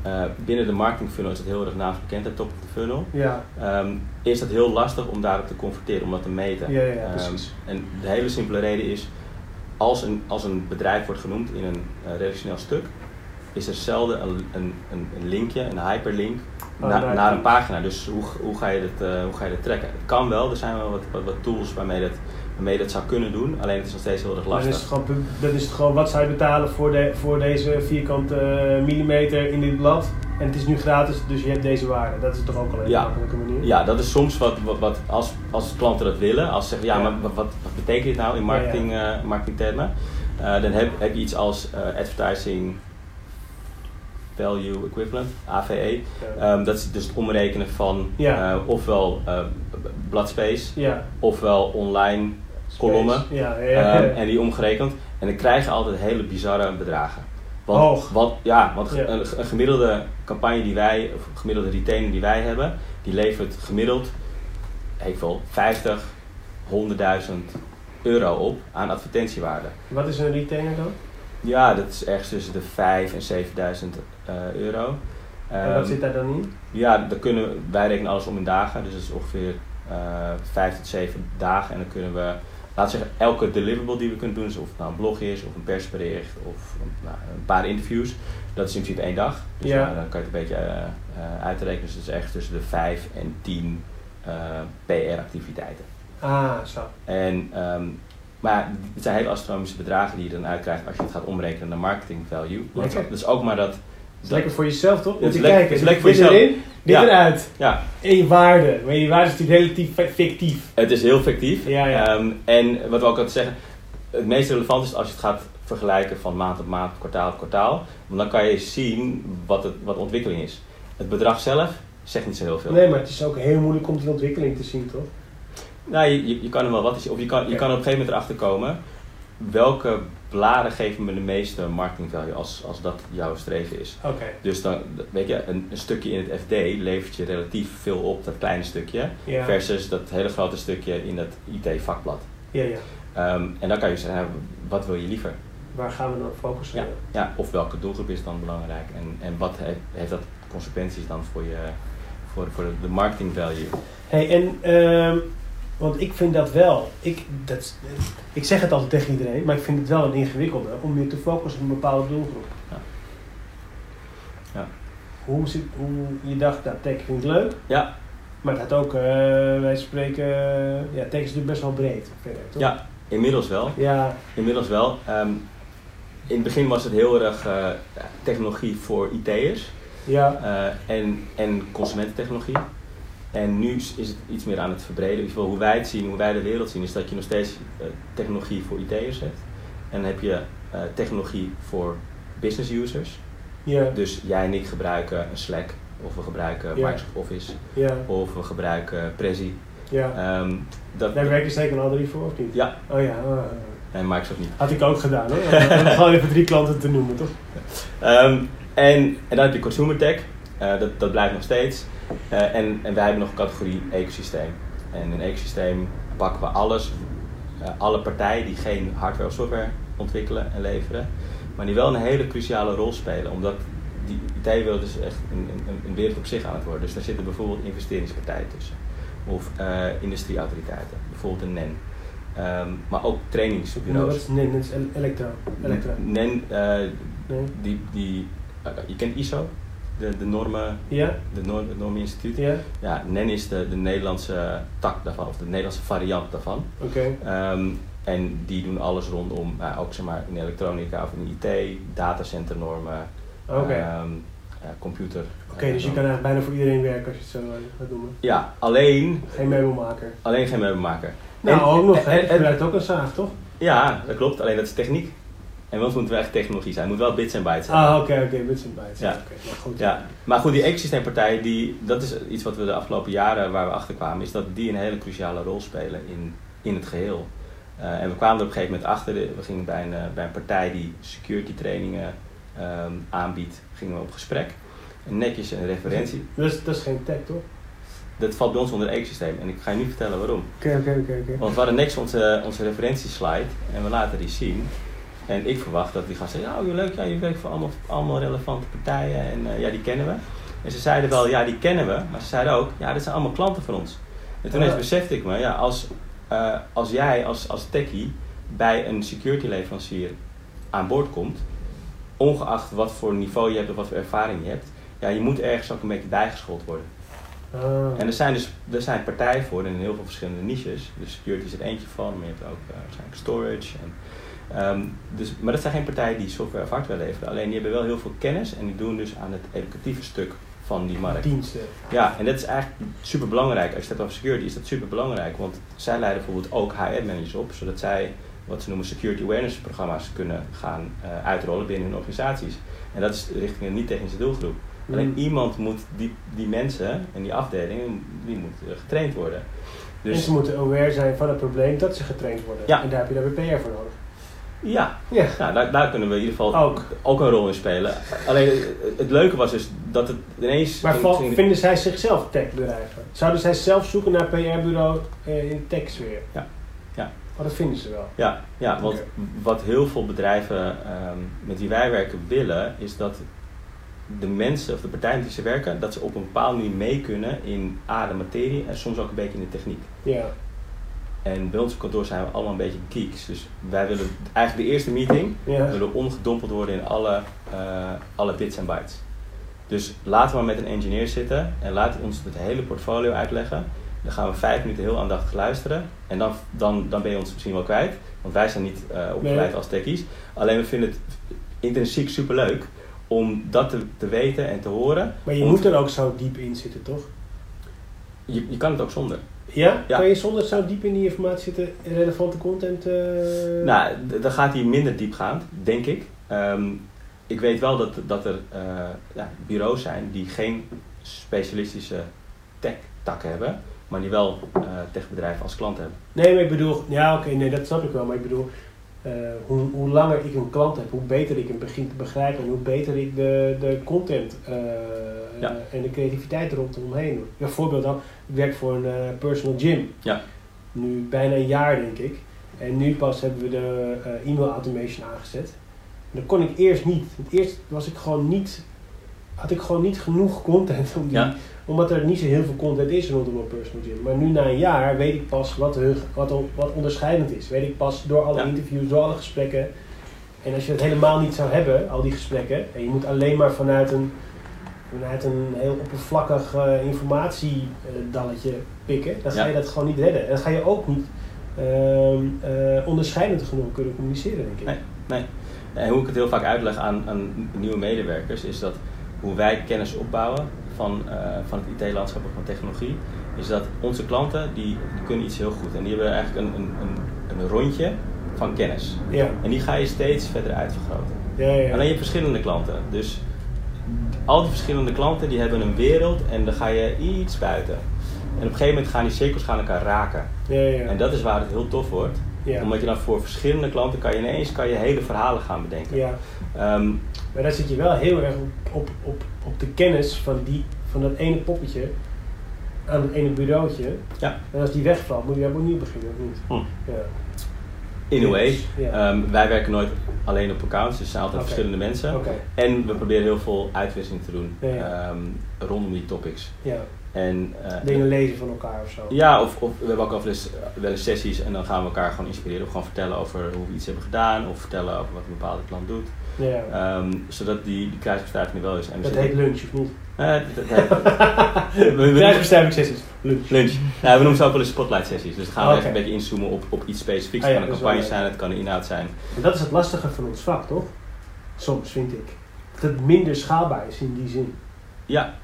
eh, binnen de marketing funnel is het heel erg naamsbekend, de top of the funnel. Ja, Ehm, is het heel lastig om daarop te converteren, om dat te meten. Ja, ja, ja, Ehm, precies. en de hele simpele reden is, als een, als een bedrijf wordt genoemd in een eh, redactioneel stuk, is er zelden een, een, een linkje, een hyperlink, Oh, na- naar- naar een pagina. Dus hoe, hoe, ga je dat, eh, hoe ga je dat trekken? Het kan wel, er zijn wel wat, wat, wat tools waarmee, dat, waarmee je dat zou kunnen doen, alleen het is nog steeds heel erg dan is, lastig. het gewoon, dan is het gewoon wat zou je betalen voor, de, voor deze vierkante eh, millimeter in dit blad. En het is nu gratis, dus je hebt deze waarde. Dat is toch ook al een Ja. makkelijke manier? Ja, dat is soms wat, wat, wat als, als klanten dat willen, als ze zeggen, ja, Ja. maar wat betekent dit nou in marketing, eh, marketingtermen? Eh, dan heb, heb je iets als eh, advertising value equivalent, AVE. Ja. Ehm, dat is dus het omrekenen van Ja. ofwel eh, bladspace, ja. ofwel online kolommen. Space. Ja, ja, ja. Ehm, en die omgerekend. En dan krijg je altijd hele bizarre bedragen. Want, Hoog. Want, ja, want Ja. Een, een gemiddelde campagne die wij, of een gemiddelde retainer die wij hebben, die levert gemiddeld, ik veel, 50, 100.000 euro op aan advertentiewaarde. Wat is een retainer dan? Ja, dat is ergens tussen de 5 en 7000 eh, euro. en wat Ehm, zit daar dan in? ja, dan kunnen, wij rekenen alles om in dagen, dus dat is ongeveer eh 5 tot 7 dagen. En dan kunnen we, laten we zeggen, elke deliverable die we kunnen doen, dus of het nou een blog is, of een persbericht, of een, nou, een paar interviews, dat is in principe één dag. Dus Ja. dan kan je het een beetje eh, uitrekenen. Dus het is echt tussen de 5 en 10 eh, PR-activiteiten. Ah, zo. En, ehm, maar het zijn hele astronomische bedragen die je dan uitkrijgt als je het gaat omrekenen naar marketing value. Want Lekker. dat is ook maar dat. Dat is lekker voor jezelf, toch? Te is lekker- kijken. is lekker voor jezelf. erin, dit Ja. eruit. Ja, En je waarde. Maar je waarde is natuurlijk relatief fi- fictief. Het is heel fictief. Ja, ja. Ehm, en wat we ook altijd zeggen, het meest relevant is als je het gaat vergelijken van maand op maand, kwartaal op kwartaal. Want dan kan je zien wat, het, wat de ontwikkeling is. Het bedrag zelf zegt niet zo heel veel. Nee, maar het is ook heel moeilijk om die ontwikkeling te zien, toch? Nou, je, je, je kan er wel wat zien. Of je kan, je kan op een gegeven moment erachter komen welke bladen geven me de meeste marketing value als, als dat jouw streven is. Oké. Dus dan, weet je, een, een stukje in het FD levert je relatief veel op, dat kleine stukje. Versus dat hele grote stukje in dat IT-vakblad. Ja, ja. Ehm, en dan kan je zeggen, wat wil je liever? Waar gaan we dan focussen? Ja. Ja, of welke doelgroep is dan belangrijk? En, en wat heeft, heeft dat consequenties dan voor, je, voor, voor de marketing value? Hey, en, ehm, want ik vind dat wel, ik, dat, ik zeg het altijd tegen iedereen, maar ik vind het wel een ingewikkelde om je te focussen op een bepaalde doelgroep. Ja. Ja. Hoe, zit, hoe je dacht, nou, tech vind ik leuk, Ja, maar het had ook, eh, wij spreken, ja, tech is natuurlijk best wel breed verder, toch? ja, inmiddels wel. Ja, Inmiddels wel. Ehm, in het begin was het heel erg eh, technologie voor IT'ers ja, eh, en, en consumententechnologie. En nu is het iets meer aan het verbreden. Hoe wij het zien, hoe wij de wereld zien, is dat je nog steeds eh, technologie voor IT'ers hebt. En dan heb je eh, technologie voor business users. ja, Dus jij en ik gebruiken een Slack, of we gebruiken. Microsoft Office, of we gebruiken Prezi. ja. Ehm, dat, Daar werken ze zeker al drie voor, of niet? Ja, Oh ja, oh, en Microsoft niet. had ik ook gedaan hoor. Om Gewoon even drie klanten te noemen, toch? Ehm, en, en dan heb je consumer tech, Eh, dat, dat blijft nog steeds. Eh, en, en wij hebben nog een categorie ecosysteem. En in een ecosysteem pakken we alles eh, alle partijen die geen hardware of software ontwikkelen en leveren, maar die wel een hele cruciale rol spelen. Omdat die IT-wereld is echt een, een, een wereld op zich aan het worden. Dus daar zitten bijvoorbeeld investeringspartijen tussen. Of industrieautoriteiten, bijvoorbeeld een NEN. Ehm, maar ook trainingsbureaus. dat is, nee, dat is. Elektra. NEN, Nee. die, die, je kent ISO, de, de normen, Ja? de norm, het Normeninstituut. Ja? Ja, NEN is de, de Nederlandse tak daarvan, of de Nederlandse variant daarvan. Oké. Ehm, en die doen alles rondom, nou, ook zeg maar in elektronica of in IT, datacenternormen, Oké. ehm, ja, computer. Oké, dus je kan eigenlijk bijna voor iedereen werken als je het zo eh, gaat noemen. Ja, alleen, Geen meubelmaker. alleen geen meubelmaker. Nou, En- ook nog. hè? Je gebruikt ook een zaag, toch? Ja, dat klopt, alleen dat is techniek. En wat moet wel echt technologie zijn, het moet wel bits en bytes zijn. Ah, oké, oké. Bits en bytes. Ja. Oké, nou goed. Ja, maar goed, die ecosysteempartijen, die, dat is iets wat we de afgelopen jaren waar we achter kwamen, is dat die een hele cruciale rol spelen in, in het geheel. Eh, en we kwamen er op een gegeven moment achter, we gingen bij een, eh, bij een partij die security trainingen ehm, aanbiedt, gingen we op gesprek. En netjes een referentie. Dat is, dat is geen tech, toch? Dat valt bij ons onder ecosysteem en ik ga je nu vertellen waarom. Oké, oké, oké. oké. Want we hadden niks onze, onze referentieslide en we laten die zien. En ik verwacht dat die gaan zeggen, oh leuk, ja, je werkt voor allemaal, allemaal relevante partijen en eh, ja, die kennen we. En ze zeiden wel, ja, die kennen we, maar ze zeiden ook, ja, dit zijn allemaal klanten van ons. En toen ineens besefte ik me, ja, als, eh, als jij als, als techie bij een security leverancier aan boord komt, ongeacht wat voor niveau je hebt of wat voor ervaring je hebt, ja, je moet ergens ook een beetje bijgeschoold worden. Ah. En er zijn dus er zijn partijen voor in heel veel verschillende niches. Dus security is er eentje van, maar je hebt ook eh, waarschijnlijk storage. En, ehm, dus, maar dat zijn geen partijen die software of hardware leveren. Alleen die hebben wel heel veel kennis en die doen dus aan het educatieve stuk van die markt. Diensten. Ja, en dat is eigenlijk super belangrijk. Als je het hebt over security, is dat super belangrijk. Want zij leiden bijvoorbeeld ook HR-managers op, zodat zij wat ze noemen security awareness programma's kunnen gaan eh, uitrollen binnen hun organisaties. En dat is richting een niet-technische doelgroep. Alleen Mm. iemand moet die, die mensen en die afdelingen, die moet eh, getraind worden. En Dus ze moeten aware zijn van het probleem dat ze getraind worden. Ja. En daar heb je daar weer PR voor nodig. ja, Ja. nou, daar, daar kunnen we in ieder geval Ook. ook een rol in spelen. Alleen eh, het leuke was dus dat het ineens... Maar ging- val- ging- vinden zij zichzelf techbedrijven? Zouden zij zelf zoeken naar PR-bureau eh, in tech-sfeer? Ja. Ja. Oh, dat vinden ze wel. Ja, ja want wat heel veel bedrijven ehm, met wie wij werken willen, is dat de mensen of de partijen wie ze werken, dat ze op een bepaalde manier mee kunnen in A, de materie en soms ook een beetje in de techniek. Ja. En bij ons op kantoor zijn we allemaal een beetje geeks. Dus wij willen eigenlijk de eerste meeting Ja. willen ongedompeld worden in alle, eh, alle bits en bytes. Dus laten we maar met een engineer zitten en laat ons het hele portfolio uitleggen. Dan gaan we vijf minuten heel aandachtig luisteren. En dan, dan, dan ben je ons misschien wel kwijt. Want wij zijn niet eh, opgeleid Nee. als techies. Alleen we vinden het intrinsiek superleuk om dat te, te weten en te horen. Maar je Om- moet er ook zo diep in zitten, toch? Je, je kan het ook zonder. Ja? Ja. Kan je zonder zo diep in die informatie zitten relevante content? eh Nou, dan gaat hij minder diepgaand, denk ik. Ehm, ik weet wel dat, dat er eh, ja, bureaus zijn die geen specialistische tech-tak hebben, maar die wel eh techbedrijven als klant hebben. Nee, maar ik bedoel, ja oké, nee, dat snap ik wel. Maar ik bedoel, eh, hoe, hoe langer ik een klant heb, hoe beter ik hem begin te begrijpen en hoe beter ik de, de content eh, Ja. eh, en de creativiteit rondomheen doe. Ja, voorbeeld dan, ik werk voor een personal gym. Ja. Nu bijna een jaar denk ik. En nu pas hebben we de e-mail automation aangezet. En dat kon ik eerst niet. Eerst was ik gewoon niet, had ik gewoon niet genoeg content om die, Ja. omdat er niet zo heel veel content is rondom een personal gym. Maar nu na een jaar weet ik pas wat, wat, wat onderscheidend is. Weet ik pas door alle Ja. interviews, door alle gesprekken. En als je het helemaal niet zou hebben, al die gesprekken, en je moet alleen maar vanuit een, vanuit een heel oppervlakkig eh, informatiedalletje pikken, dan ga Ja. je dat gewoon niet redden. En dan ga je ook niet ehm, eh, onderscheidend genoeg kunnen communiceren, denk ik. Nee. Nee. En hoe ik het heel vaak uitleg aan, aan nieuwe medewerkers, is dat hoe wij kennis opbouwen van, eh, van het IT-landschap of van technologie, is dat onze klanten die, die kunnen iets heel goed. En die hebben eigenlijk een, een, een, een rondje van kennis. Ja, En die ga je steeds verder uitvergroten. ja, ja. Alleen je hebt verschillende klanten. Dus al die verschillende klanten die hebben een wereld en dan ga je iets buiten. En op een gegeven moment gaan die cirkels gaan elkaar raken. ja, ja. En dat is waar het heel tof wordt. ja. Omdat je dan voor verschillende klanten kan je ineens kan je hele verhalen gaan bedenken. ja. Maar daar zit je wel heel erg op, op, op, op de kennis van, die, van dat ene poppetje aan het ene bureautje. Ja. En als die wegvalt, moet je weer opnieuw beginnen, of niet? Hm. Ja. In a way. Ja. Ehm, wij werken nooit alleen op accounts, dus er zijn altijd verschillende mensen. En we proberen heel veel uitwisseling te doen Ja, ehm, rondom die topics. ja. En, eh, Dingen lezen van elkaar of zo. Ja, of, of we hebben ook wel eens, wel eens sessies en dan gaan we elkaar gewoon inspireren. Of gewoon vertellen over hoe we iets hebben gedaan. Of vertellen over wat een bepaalde klant doet. Ja. Ehm, zodat die, die kruisbestuiving er wel is. En dat zitten- heet lunch, of niet? Eh, dat- dat heet- we- we- Kruisbestuivingssessies. Lunch. Lunch. We noemen ze ook wel eens spotlight sessies. Dus dan gaan we even een beetje inzoomen op, op iets specifieks. Ah, Het ja, kan een wel campagne zijn, het kan een inhoud zijn. En dat is het lastige van ons vak, toch? Soms, vind ik. Dat het minder schaalbaar is in die zin. Ja,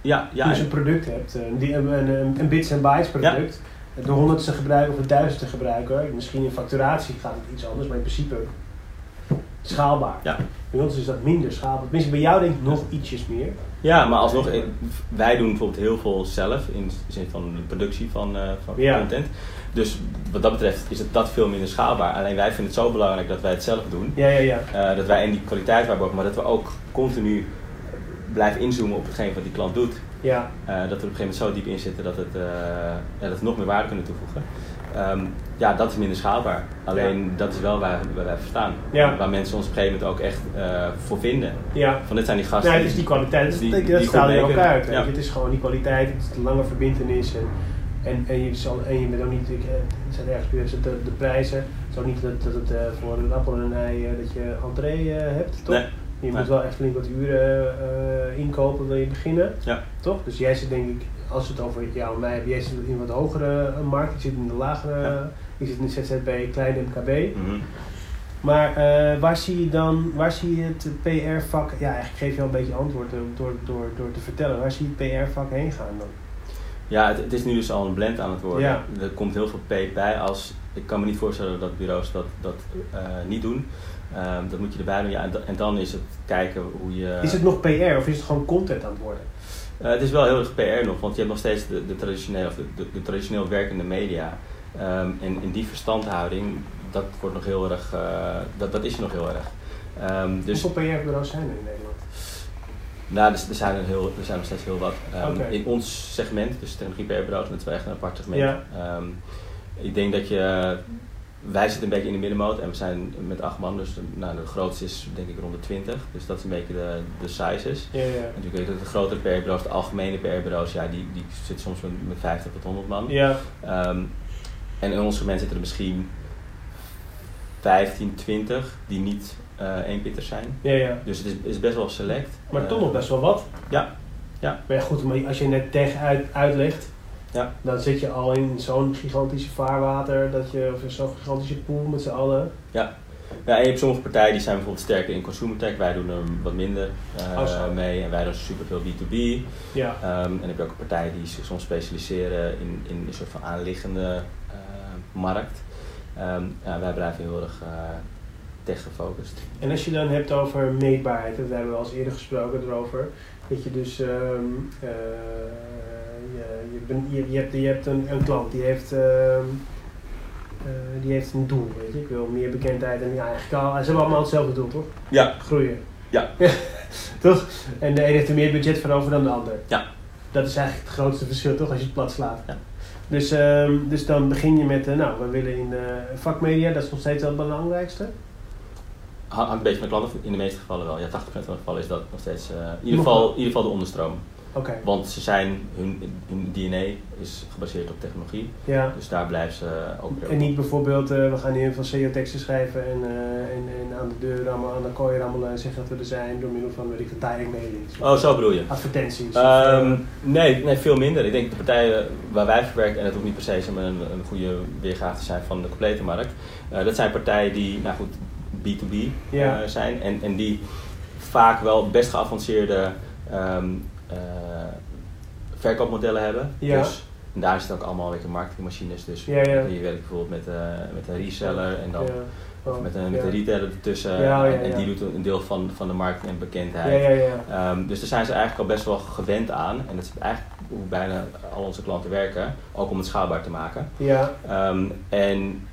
ja, ja. dus en- een product hebt, een, die- een, een, een bits en bytes product. De honderdste gebruiker of de duizendste gebruiker. Misschien in facturatie gaat het iets anders, maar in principe schaalbaar. Ja. Bij ons is dat minder schaalbaar. Tenminste, bij jou denk ik nog ietsjes meer. Ja, maar alsnog, eh, wij doen bijvoorbeeld heel veel zelf in de zin van de productie van, eh, van Ja. content. Dus wat dat betreft is het dat veel minder schaalbaar. Alleen wij vinden het zo belangrijk dat wij het zelf doen. Ja, ja, ja. Eh, dat wij in die kwaliteit waarborgen, maar dat we ook continu blijven inzoomen op hetgeen wat die klant doet. Ja, dat we op een gegeven moment zo diep in zitten dat, het, ja, dat we nog meer waarde kunnen toevoegen. Ehm, ja, dat is minder schaalbaar. Alleen dat is wel waar, waar wij voor staan. Ja. Waar mensen ons op een gegeven moment ook echt eh, voor vinden. ja. Van dit zijn die gasten. Nee, het is die kwaliteit, dat, die- dat, die dat goed ook uit. Ja. Het is gewoon die kwaliteit, het is de lange verbindenis. En, en, en, je, zal, en je bent ook niet, ik, eh, zijn ergens de, de prijzen. Het is ook niet dat, dat het eh, voor een appel en een ei dat je entree hebt, toch? Nee. Je Nee. moet wel echt flink wat uren inkopen, wil je beginnen. Ja. Toch? Dus jij zit denk ik, als we het over jou en mij hebben, jij zit in wat hogere eh, markt, ik zit in de lagere, Ja. ik zit in de ZZB, kleine MKB. Mhm. Maar eh, waar zie je dan, waar zie je het PR-vak, ja eigenlijk geef je al een beetje antwoord door, door, door, door te vertellen, waar zie je het PR-vak heen gaan dan? Ja, het, het is nu dus al een blend aan het worden. Ja. Er komt heel veel P bij. Als, ik kan me niet voorstellen dat bureaus dat, dat eh, niet doen. Ehm, dat moet je erbij doen. Ja, en dan is het kijken hoe je... Is het nog PR of is het gewoon content aan het worden? Eh, het is wel heel erg PR nog, want je hebt nog steeds de, de, traditionele, of de, de, de traditioneel werkende media. Ehm, en in die verstandhouding, dat wordt nog heel erg, eh, dat, dat is nog heel erg. Ehm, dus Hoeveel PR-bureaus zijn er in Nederland? nou, er, er zijn er, heel, er zijn nog steeds heel wat. Ehm. In ons segment, dus technologie PR-bureaus, dat is wel echt een apart segment. Ja. Ik denk dat je, wij zitten een beetje in de middenmoot en we zijn met acht man, dus nou, de grootste is denk ik rond de 20. Dus dat is een beetje de, de sizes. Ja, ja. Natuurlijk dat de grotere PR-bureaus, de algemene PR-bureaus, ja, die, die zitten soms met, met 50 tot 100 man. Ja, Ehm, en in ons segment zitten er misschien 15, 20 die niet eh eenpitters zijn. ja, ja. Dus het is, is best wel select. Maar Eh, toch nog best wel wat. Ja, ja. Maar ja, goed, maar als je net tech uit, uitlegt, Ja. dan zit je al in zo'n gigantische vaarwater, dat je, of zo'n gigantische pool met z'n allen. Ja, en je hebt sommige partijen die zijn bijvoorbeeld sterker in consumer tech. Wij doen er wat minder eh, Oh, mee en wij doen superveel B2B. Ja. Ehm, en dan heb je ook partijen die zich soms specialiseren in, in een soort van aanliggende eh, markt. Ehm, ja, wij blijven heel erg eh, tech gefocust. En als je dan hebt over meetbaarheid, dat hebben we al eens eerder gesproken erover, dat je dus, ehm, eh, je, je, ben- je, je hebt, je hebt een, een klant die heeft, ehm, eh, die heeft een doel, weet je, ik wil meer bekendheid en ja, eigenlijk al, ze hebben allemaal hetzelfde doel, toch? Ja, Groeien. Ja. toch? En de een heeft er meer budget voor over dan de ander. Ja. Dat is eigenlijk het grootste verschil, toch, als je het plat slaat. Ja. Dus, ehm, dus dan begin je met, eh, nou, we willen in eh, vakmedia, dat is nog steeds wel het belangrijkste. Ha- hangt een beetje van de klant af. In de meeste gevallen wel. Ja, 80% van de gevallen is dat nog steeds. eh, in, ieder geval, in ieder geval de onderstroom. Want ze zijn, hun, hun DNA is gebaseerd op technologie. ja. Dus daar blijven ze ook weer. En niet bijvoorbeeld, eh, we gaan hier van SEO-teksten schrijven en, eh, en, en aan de deur allemaal, aan de kooi en zeggen dat we er zijn door middel van, weet ik, veel, direct mailings. Oh, zo bedoel je? Advertenties. of, Ehm, eh, nee, nee, veel minder. Ik denk de partijen waar wij voor werken, en dat hoeft niet per se een, een goede weergave te zijn van de complete markt. dat zijn partijen die, nou goed, B2B Ja. eh, zijn en, en die vaak wel best geavanceerde ehm, eh, verkoopmodellen hebben. Ja. Dus, en daar zitten ook allemaal weet je, marketingmachines. Dus Ja, ja. je werkt bijvoorbeeld met, eh, met een reseller en dan. Oh, of met een, met een retailer ertussen. Ja, ja, en, die doet een deel van, van de markt en bekendheid. ja, ja. Ehm, dus daar zijn ze eigenlijk al best wel gewend aan. En dat is eigenlijk hoe bijna al onze klanten werken. Ook om het schaalbaar te maken. Ja, Ehm, en,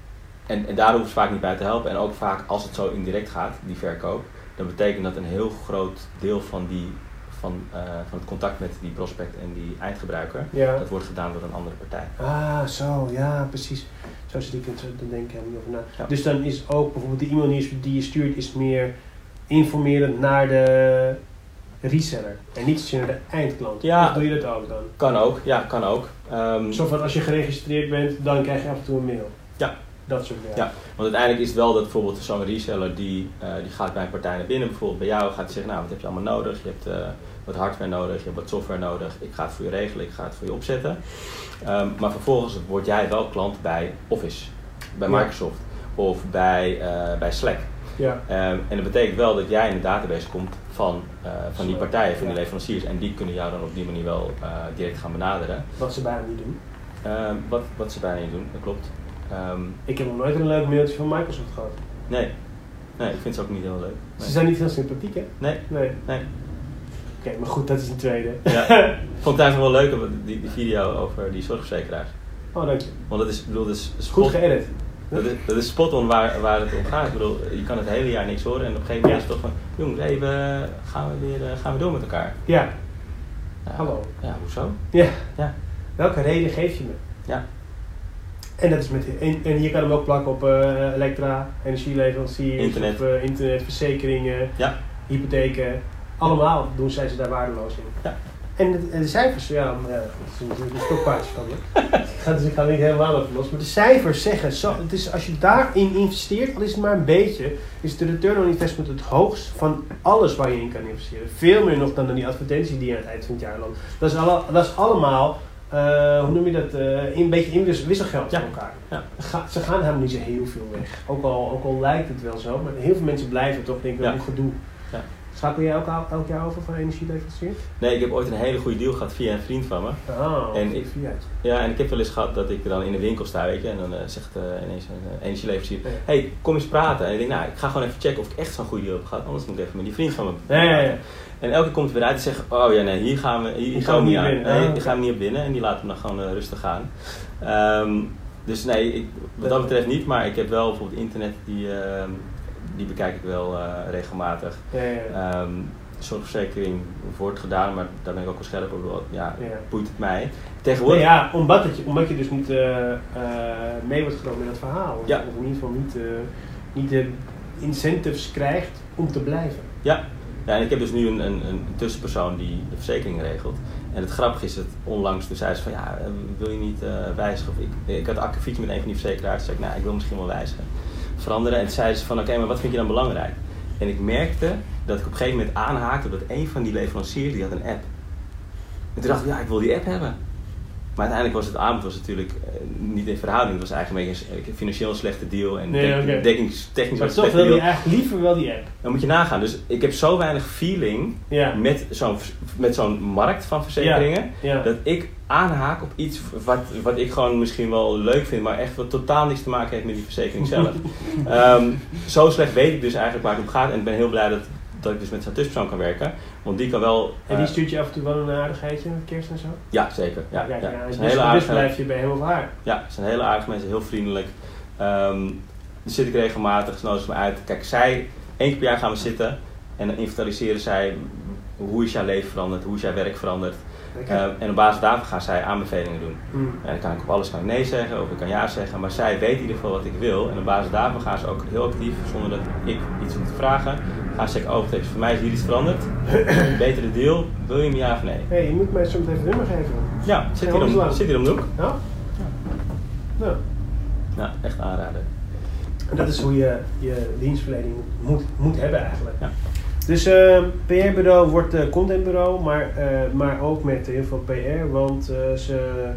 en, en daar hoeven ze vaak niet bij te helpen. En ook vaak als het zo indirect gaat, die verkoop. Dan betekent dat een heel groot deel van die van, eh, van het contact met die prospect en die eindgebruiker, Ja. dat wordt gedaan door een andere partij. Ah, zo, ja, precies. Zo zit ik het, dan denk ik helemaal niet over na. Ja. Dus dan is ook bijvoorbeeld de e-mail die je- stuurt, is meer informerend naar de reseller. En niet naar de eindklant. Ja. Of doe je dat ook dan? Kan ook, ja, kan ook. Ehm, Zo van als je geregistreerd bent, dan krijg je af en toe een mail. Ja. Dat soort dingen. Ja. Want uiteindelijk is het wel dat bijvoorbeeld zo'n reseller die, eh, die gaat bij een partij naar binnen, bijvoorbeeld bij jou, gaat hij zeggen, nou wat heb je allemaal nodig? Je hebt eh, wat hardware nodig, je hebt wat software nodig, ik ga het voor je regelen, ik ga het voor je opzetten. Ehm, maar vervolgens word jij wel klant bij Office, bij Ja. Microsoft of bij, eh, bij Slack. Ja. Ehm, en dat betekent wel dat jij in de database komt van, eh, van die partijen, van die leveranciers. En die kunnen jou dan op die manier wel eh, direct gaan benaderen. Wat ze bijna niet doen. Ehm, wat, wat ze bijna niet doen, dat klopt. Ik heb nog nooit een leuk mailtje van Microsoft gehad. nee. nee, ik vind ze ook niet heel leuk. Ze zijn niet heel sympathiek, hè? nee. Nee. nee. Oké, maar goed, dat is een tweede. Ja. Ik vond het eigenlijk wel leuk, die, die video over die zorgverzekeraars. Oh, dank je. Want dat is, ik bedoel, dat is Goed geëdit. dat is, dat is spot on waar, waar het om gaat. Ik bedoel, je kan het hele jaar niks horen en op een gegeven moment is het toch van, jongens, even, gaan we weer eh, gaan we door met elkaar. Ja. Ja, Hallo. Ja, hoezo? Ja. Ja. Welke reden geef je me? Ja. En, dat is met, en, en je kan hem ook plakken op eh, elektra, energieleveranciers, Internet. Of, eh, internet, verzekeringen, Ja. hypotheken. Allemaal doen zij ze daar waardeloos in. Ja. En de, en de cijfers, ja, maar ja, dat is natuurlijk een stokpaardje van me. ik, ga, dus ik ga niet helemaal over los. Maar de cijfers zeggen, zo, het is, als je daarin investeert, al is het maar een beetje, is de return on investment het hoogst van alles waar je in kan investeren. Veel meer nog dan die advertentie die je aan het eind van het jaar loopt. Dat is, alle, dat is allemaal, eh, hoe noem je dat, eh, een beetje inwis- wisselgeld Ja. elkaar. Ja. Ga- ze gaan helemaal niet zo heel veel weg. Ook al, ook al lijkt het wel zo, maar heel veel mensen blijven toch denken, Ja. ja. gedoe. Schakel jij ook elk jaar over van energieleverancier? Nee, ik heb ooit een hele goede deal gehad via een vriend van me. Oh, En ik- ik, Ja, en ik heb wel eens gehad dat ik dan in de winkel sta, weet je, en dan eh, zegt eh, ineens een uh, energieleverancier, hey, kom eens praten. En ik denk, nou, ik ga gewoon even checken of ik echt zo'n goede deal heb gehad, anders moet ik even met die vriend van me Ja, ja, ja. En elke keer komt weer uit en zegt, oh ja, nee, hier gaan we, hier, Hier gaan we niet aan. binnen. Nee, hier oké. gaan we niet op binnen en die laten hem dan gewoon eh, rustig gaan. Ehm, dus nee, ik, wat dat betreft niet, maar ik heb wel bijvoorbeeld internet, die, ehm, die bekijk ik wel eh, regelmatig. Ja. Ehm zorgverzekering wordt gedaan, maar daar ben ik ook wel scherp op. Ja, Ja. boeit het mij. Nee, Tegenwoordig, ja, omdat, het, je- omdat je dus niet eh, eh, mee wordt genomen in het verhaal. Ja. Of in ieder geval niet, niet de incentives krijgt om te blijven. Ja. ja, en ik heb dus nu een, een, een tussenpersoon die de verzekering regelt. En het grappige is dat onlangs, toen zei ze van ja, wil je niet wijzigen? Of ik, ik had een akkefietje met een van die verzekeraars. Zei ik, nou, ik wil misschien wel wijzigen. Veranderen. En toen zei ze van oké, maar wat vind je dan belangrijk? En ik merkte dat ik op een gegeven moment aanhaakte dat een van die leveranciers, die had een app. En toen dacht ik, ja, ik wil die app hebben. Maar uiteindelijk was het aanbod was natuurlijk eh, niet in verhouding. Het was eigenlijk een beetje een financieel slechte deal en Nee, dek- dekkingstechnisch Maar was het toch wil je eigenlijk liever wel die app. Dan moet je nagaan. Dus ik heb zo weinig feeling Ja. met zo'n met zo'n markt van verzekeringen. Ja. Dat ik aanhaak op iets wat, wat ik gewoon misschien wel leuk vind, maar echt wat totaal niks te maken heeft met die verzekering zelf. Ehm, zo slecht weet ik dus eigenlijk waar het om gaat. En ik ben heel blij dat, dat ik dus met zo'n tussenpersoon kan werken. Want die kan wel. En die eh, stuurt je af en toe wel een aardigheidje met kerst en zo? ja, zeker. Ja, ja. ja, Het dus, hele dus blijf je bij hem of haar. ja, het zijn hele aardige mensen, heel vriendelijk. Dan zit ik regelmatig, ze nodigen ze me uit. Kijk, zij, één keer per jaar gaan we zitten en dan inventariseren zij hoe is jouw leven veranderd, hoe is jouw werk veranderd. Ehm, en op basis daarvan gaan zij aanbevelingen doen. Hmm. En dan kan ik op alles kan ik nee zeggen of ik kan ja zeggen, maar zij weet in ieder geval wat ik wil. En op basis daarvan gaan ze ook heel actief, zonder dat ik iets hoef te vragen, gaan ze zeggen, oh, voor mij is hier iets veranderd. Betere deal, wil je hem ja of nee? Hé, je moet mij soms even nummer geven. Ja, zit hier om, zit hier om de hoek. Ja? Ja, echt aanraden. en dat is hoe je je dienstverlening moet, moet hebben eigenlijk. Ja. Dus eh, PR-bureau wordt eh, contentbureau, maar, eh, maar ook met heel veel PR, want eh, ze,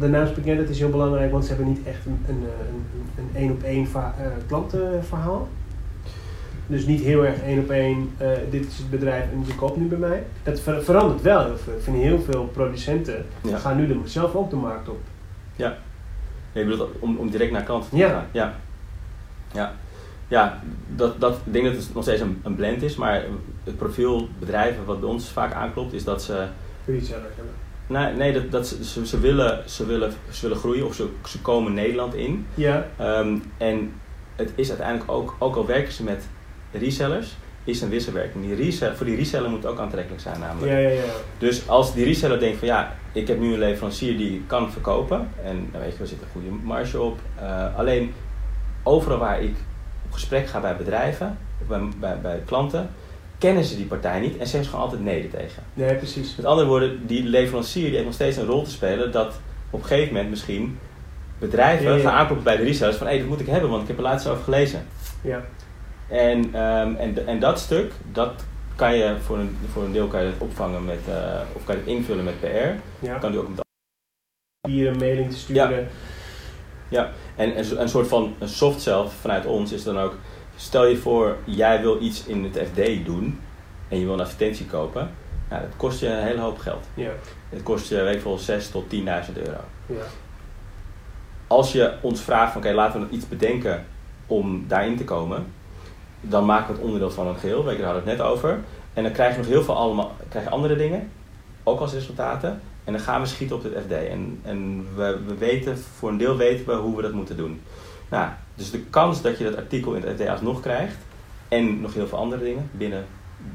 de naamsbekendheid is heel belangrijk, want ze hebben niet echt een een, een, een, één op één klantenverhaal. Dus niet heel erg één op één, dit is het bedrijf en je koopt nu bij mij. Dat ver- verandert wel heel veel. Ik vind heel veel producenten Ja. gaan nu de, zelf ook de markt op. Ja, je bedoelt om, om direct naar klanten te Ja. gaan. Ja. Ja, ja dat, dat, ik denk dat het nog steeds een, een blend is, maar het profiel bedrijven wat bij ons vaak aanklopt is dat ze... Resellers hebben. Nee, nee dat, dat ze, ze, ze willen, ze, willen, ze willen groeien of ze, ze komen Nederland in. Ja, Ehm, en het is uiteindelijk ook, ook al werken ze met resellers, is een wisselwerking. Die resell, voor die reseller moet het ook aantrekkelijk zijn namelijk. Ja, ja, ja. Dus als die reseller denkt van ja, ik heb nu een leverancier die kan verkopen. En dan weet je, er zit een goede marge op. Eh, alleen overal waar ik op gesprek ga bij bedrijven, bij, bij, bij klanten, kennen ze die partij niet en zeggen ze gewoon altijd nee er tegen. Nee, precies. Met andere woorden, die leverancier die heeft nog steeds een rol te spelen dat op een gegeven moment misschien bedrijven Ja, ja. gaan aankloppen bij de resellers van hé, dat moet ik hebben, want ik heb er laatst over gelezen. Ja. En, ehm, en, en dat stuk, dat kan je voor een, voor een deel kan je het opvangen met, eh, of kan je het invullen met PR. Ja. Kan je ook met Hier een mailing te sturen. En een, een soort van een soft zelf vanuit ons is dan ook, stel je voor, jij wil iets in het FD doen en je wil een advertentie kopen. Nou, dat kost je een hele hoop geld. Ja. Het kost je, weet ik veel, 6 tot 10.000 euro. Ja. Als je ons vraagt van, oké, laten we iets bedenken om daarin te komen, dan maken we het onderdeel van een geheel. Weet je, daar hadden we het net over. En dan krijg je nog heel veel allemaal, krijg je andere dingen, ook als resultaten. En dan gaan we schieten op het FD. En, en we, we weten, voor een deel weten we hoe we dat moeten doen. Nou, dus de kans dat je dat artikel in het FD alsnog krijgt, en nog heel veel andere dingen binnen,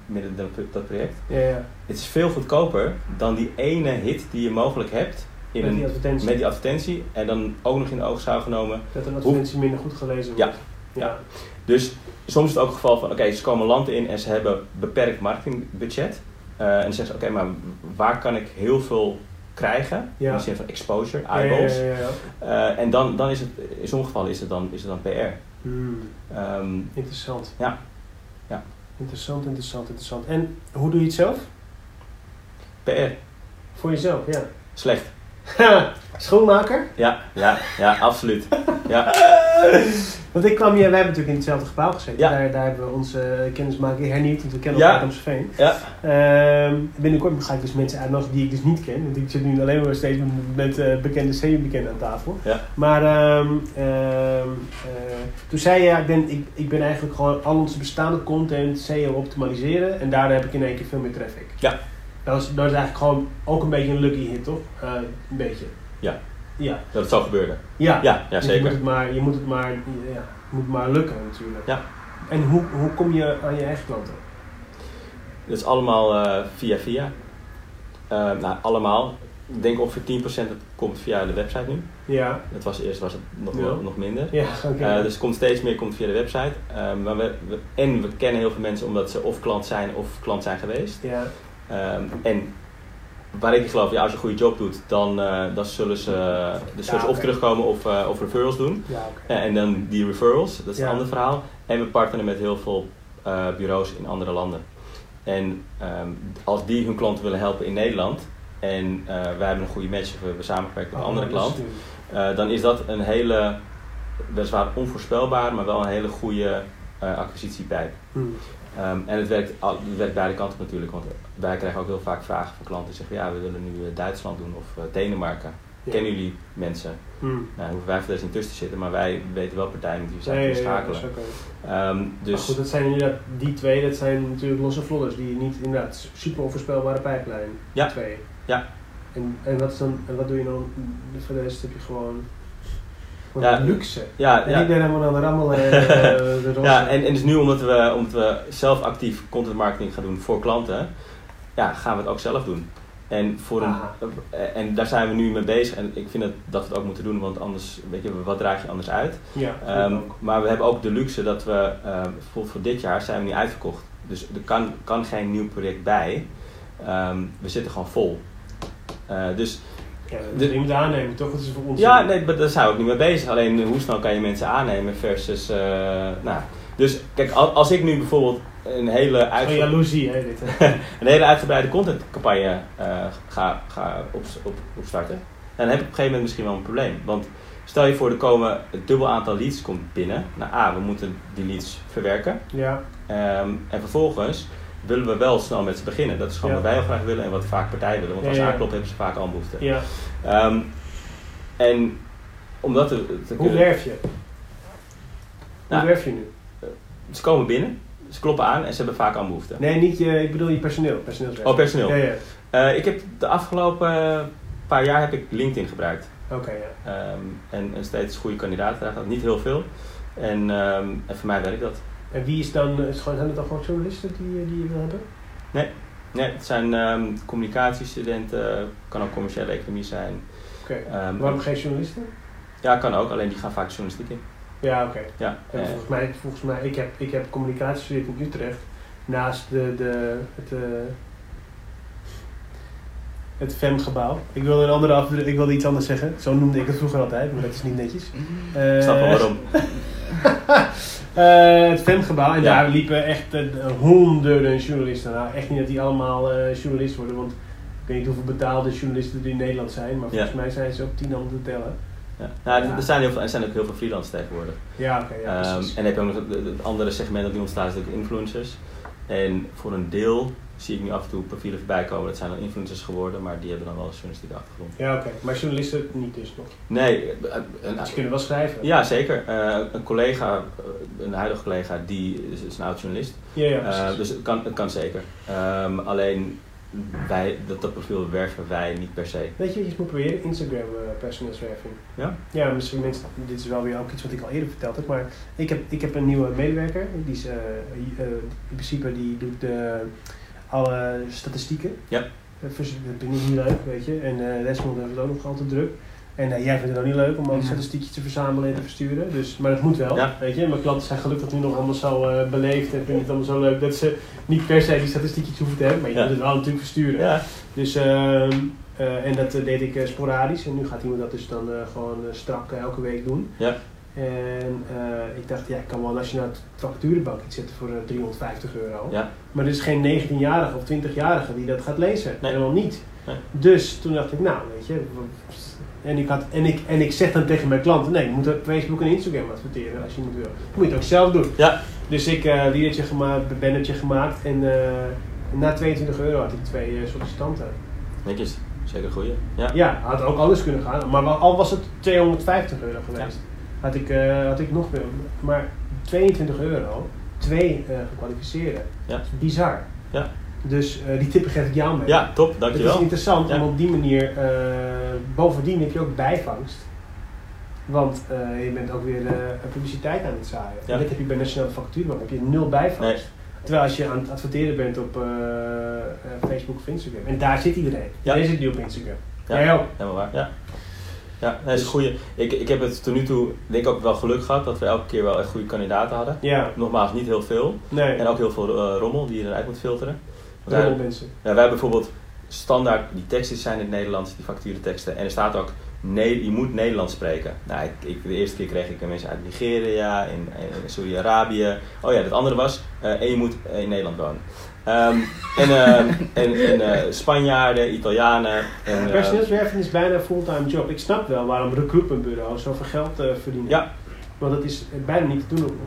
binnen dat, project, Ja, ja. het is veel goedkoper dan die ene hit die je mogelijk hebt in Met die een, advertentie. met die advertentie. En dan ook nog in de oogschouw genomen. Dat een advertentie minder goed gelezen Ja. wordt. Ja. Dus soms is het ook het geval van, oké, ze komen land in en ze hebben beperkt marketingbudget. Eh, en dan zeggen ze, oké, maar waar kan ik heel veel krijgen? Ja. In de zin van exposure, eyeballs. ja, ja, ja. Eh, en dan, dan is het, in sommige gevallen is het dan, is het dan PR. Hmm. Ehm, Interessant. Ja. Ja. Interessant, interessant, interessant. En hoe doe je het zelf? PR, Voor jezelf, ja. slecht. Schoonmaker? Ja, ja, ja, absoluut. Ja, Want ik kwam hier, wij hebben natuurlijk in hetzelfde gebouw gezeten. Ja. Daar, daar hebben we onze kennismaking hernieuwd, want we kennen Ja. elkaar uit Amstelveen. ja, Ehm binnenkort ga ik dus mensen uitnodigen die ik dus niet ken. Want ik zit nu alleen maar steeds met, met eh, bekende, semi-bekenden aan tafel. Ja. Maar ehm, ehm, eh, toen zei je, ja, ik ben, ik, ik ben eigenlijk gewoon al onze bestaande content SEO optimaliseren. En daardoor heb ik in één keer veel meer traffic. Ja. Dat is, dat is eigenlijk gewoon ook een beetje een lucky hit, toch? Eh, een beetje. Ja. Ja. dat het zo gebeurde. Ja. Ja, ja Dus Je moet zeker. het maar, je moet het maar, ja, moet maar lukken natuurlijk. Ja. En hoe, hoe kom je aan je eigen klanten? Dat is allemaal eh, via via. Eh, nou, allemaal. Ik denk ongeveer 10% dat komt via de website nu. Ja. Dat was, eerst was het nog, Ja. nog minder. Ja. Eh, dus het komt steeds meer komt via de website. Eh, maar we, we- en we kennen heel veel mensen omdat ze of klant zijn of klant zijn geweest. ja. Ehm, en waar ik geloof, ja, als je een goede job doet, dan, eh, dan zullen ze, zullen ze of terugkomen of, eh, of referrals doen. Ja, en dan die referrals, dat is Ja. een ander verhaal. En we partneren met heel veel eh, bureaus in andere landen. En ehm, als die hun klanten willen helpen in Nederland en wij hebben een goede match, of we hebben samengewerkt met een Oh, andere klant, dan is dat een hele, weliswaar onvoorspelbaar, maar wel een hele goede acquisitiepijp. Hmm. Ehm, en het werkt, al- het werkt beide kanten natuurlijk, want wij krijgen ook heel vaak vragen van klanten die zeggen, ja, we willen nu eh, Duitsland doen of eh, Denemarken. Ja. Kennen jullie mensen? Hmm. Nou, hoeven wij voor deze niet tussen te zitten, maar wij weten wel partijen wie we zijn Nee, ja, ja, schakelen. dat is oké. Ehm, Maar dus goed, dat zijn inderdaad die twee, dat zijn natuurlijk losse vlodders die niet inderdaad super onvoorspelbare pijplijn. Ja. Twee. Ja. En, en, wat is dan, en wat doe je dan? Voor de rest heb je gewoon, gewoon Ja, luxe. ja, En ja, ik ben helemaal aan de rammelen en eh, de ja en, en dus nu omdat we, omdat we zelf actief content marketing gaan doen voor klanten, ja, gaan we het ook zelf doen. En, voor een, eh, en daar zijn we nu mee bezig en ik vind dat, dat we het ook moeten doen, want anders, weet je, wat draag je anders uit? Ja, Ehm, maar we hebben ook de luxe dat we, ehm, bijvoorbeeld voor dit jaar zijn we niet uitverkocht. Dus er kan, kan geen nieuw project bij. Ehm, we zitten gewoon vol. Eh, dus Ja, de- je moet aannemen, toch? Het is voor ons. ja, nee, maar daar zijn we ook niet mee bezig. Alleen hoe snel kan je mensen aannemen versus... eh, nou, dus kijk, al- als ik nu bijvoorbeeld een hele, Gewoon uitge- jaloezie, hè, dit. hè. een hele uitgebreide contentcampagne eh, ga, ga op, op, opstarten, dan heb ik op een gegeven moment misschien wel een probleem. Want stel je voor, er komen het dubbel aantal leads komt binnen. Nou, A, we moeten die leads verwerken. Ja, Ehm, en vervolgens willen we wel snel met ze beginnen. Dat is gewoon Ja. wat wij heel graag willen en wat vaak partijen willen. Want als ze ja. aankloppen hebben ze vaak al behoefte. ja. Ehm, en om dat te, te Hoe kunnen... werf je? Hoe Nou. werf je nu? Ze komen binnen, ze kloppen aan en ze hebben vaak al behoefte. Nee, niet je, ik bedoel je personeel. Oh, personeel. Ja, ja. Eh, ik heb de afgelopen paar jaar heb ik LinkedIn gebruikt. Oké, ja. Ehm, en, en steeds goede kandidaten niet heel veel. En, ehm, en voor mij werkt dat. En wie is dan, is het gewoon, zijn het dan gewoon journalisten die, eh, die je wil hebben? Nee, het zijn ehm, communicatiestudenten, kan ook commerciële economie zijn. Oké. Ehm, Waarom geen journalisten? ja, kan ook, alleen die gaan vaak journalistiek in. Ja, oké. Ja, En eh, volgens mij, volgens mij ik, heb, ik heb communicatie gestudeerd in Utrecht. Naast de, de, het, eh, het FEM-gebouw. Ik wilde, een andere afdruk, ik wilde iets anders zeggen. Zo noemde ik het vroeger altijd, maar dat is niet netjes. ik snap wel waarom. eh, het FEM-gebouw. En Ja. daar liepen echt eh, honderden journalisten. Nou, echt niet dat die allemaal eh, journalist worden. Want ik weet niet hoeveel betaalde journalisten er in Nederland zijn. Maar volgens Ja. mij zijn ze ook tien handen te tellen. Ja. Nou, Ja. Er, zijn heel veel, er zijn ook heel veel freelancers tegenwoordig. Ja, oké. ja, Ehm, precies. en heb je ook nog het, het andere segment dat nu ontstaat, is natuurlijk influencers. En voor een deel zie ik nu af en toe profielen voorbij komen. Dat zijn dan influencers geworden, maar die hebben dan wel een journalistieke achtergrond. Ja, oké. Maar journalisten niet dus nog. Nee, eh, een, Ze kunnen wel schrijven. ja zeker. Eh, een collega, eh, een huidige collega, die is, is een oud journalist. ja, ja, Eh, dus het kan, het kan zeker. Ehm, alleen wij, dat, dat profiel werven wij niet per se. Weet je wat je moet proberen? Instagram eh personeelswerving. Ja? Ja, misschien mensen, dit is wel weer ook iets wat ik al eerder verteld heb, maar ik heb, ik heb een nieuwe medewerker. Die is, eh, eh, in principe die doet de, alle statistieken. Ja. Dat vind ik niet leuk, weet je. En eh Desmond heeft het ook nog altijd druk. En eh, jij vindt het ook niet leuk om al die statistiekjes te verzamelen en te versturen. Dus, maar dat moet wel, Ja. weet je. Mijn klanten zijn gelukkig nu nog allemaal zo eh, beleefd en vinden het allemaal zo leuk dat ze niet per se die statistiekjes hoeven te hebben. Maar je Ja. moet het wel natuurlijk versturen. Ja, Dus, ehm, eh, en dat eh, deed ik eh, sporadisch. En nu gaat iemand dat dus dan eh, gewoon eh, strak eh, elke week doen. En eh, ik dacht, ja, ik kan wel nationaal vacaturebank iets zetten voor eh, 350 euro. ja. Maar er is geen 19-jarige of 20-jarige die dat gaat lezen. Nee. Helemaal niet. Nee. Dus toen dacht ik, nou, weet je. En ik, had, en, ik, en ik zeg dan tegen mijn klanten, nee, je moet op Facebook en Instagram adverteren als je moet wil. Moet je het ook zelf doen. Ja. Dus ik uh, liedertje gemaakt, bannertje gemaakt en eh, na 22 euro had ik twee eh, sollicitanten. netjes. Zeker een goeie. Ja. Ja, had ook anders kunnen gaan. Maar al was het 250 euro geweest, had, ik, eh, had ik nog veel. Maar 22 euro, twee eh gekwalificeerden. Ja. Dat is bizar. Ja. Dus eh, die tippen geef ik jou mee. Ja, top, Het is dankjewel. interessant Ja. om op die manier, bovendien heb je ook bijvangst. Want je bent ook weer publiciteit aan het zaaien. Ja. En dit heb je bij Nationale Vacaturebank, heb je nul bijvangst. Nee. Terwijl als je aan het adverteren bent op Facebook of Instagram, en daar zit iedereen. Ja. Jij zit nu op Instagram. Ja. Helemaal waar, ja. Ja, dat is een goeie. Ik, ik heb het tot nu toe, denk ik ook wel geluk gehad dat we elke keer wel echt goede kandidaten hadden. Ja, Nogmaals, niet heel veel. nee. En ook heel veel eh, rommel die je eruit moet filteren. Want wij, Rommel mensen. ja, wij hebben bijvoorbeeld standaard, die teksten zijn in het Nederlands, die facturenteksten. En er staat ook, nee, je moet Nederlands spreken. Nou, ik, ik, de eerste keer kreeg ik mensen uit Nigeria, in, in Saudi-Arabië. Oh ja, het andere was, eh, en je moet in Nederland wonen. Ehm, en ehm, en, en eh, Spanjaarden, Italianen. En, eh, Personeelswerving is bijna een fulltime job. Ik snap wel waarom recruitmentbureaus zoveel geld eh, verdienen. ja, Want dat is bijna niet te doen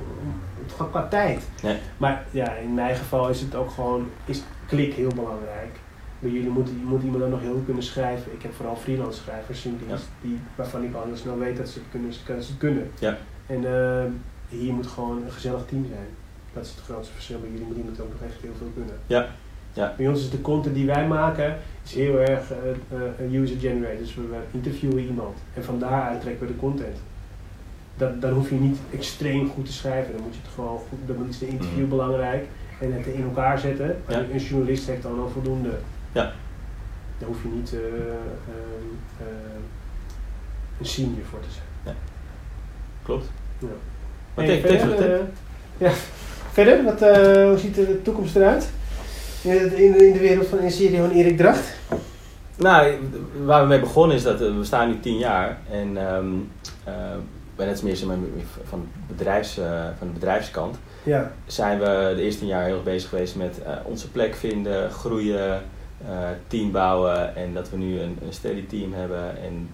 qua tijd. Nee. Maar ja, in mijn geval is het ook gewoon, is klik heel belangrijk. Bij jullie moet, moet iemand dan nog heel goed kunnen schrijven. Ik heb vooral freelance schrijvers in dienst, die, waarvan ik al heel snel weet dat ze het kunnen. Ze kunnen. Ja. En hier moet gewoon een gezellig team zijn. Dat is het grootste verschil. Bij jullie moet iemand ook nog echt heel veel kunnen. Ja. Ja. Bij ons is de content die wij maken is heel erg uh, user-generated. Dus we, we interviewen iemand en van daaruit trekken we de content. Dat, dan hoef je niet extreem goed te schrijven. Dan moet je het gewoon goed, dan is de interview Mhm. belangrijk en het in elkaar zetten. Ja. Een journalist heeft dan al voldoende. Ja. Daar hoef je niet eh, eh, een senior voor te zijn. klopt. Ja. Wat Hey, je verder, eh, ja. Verder wat, eh, hoe ziet de toekomst eruit? In, in, in de wereld van Inserio en Erik Dracht? Nou, waar we mee begonnen is dat eh, we staan nu tien jaar en eh, bij net meer van, bedrijfs, eh, van de bedrijfskant Ja. zijn we de eerste tien jaar heel erg bezig geweest met onze plek vinden, groeien, team bouwen en dat we nu een, een steady team hebben en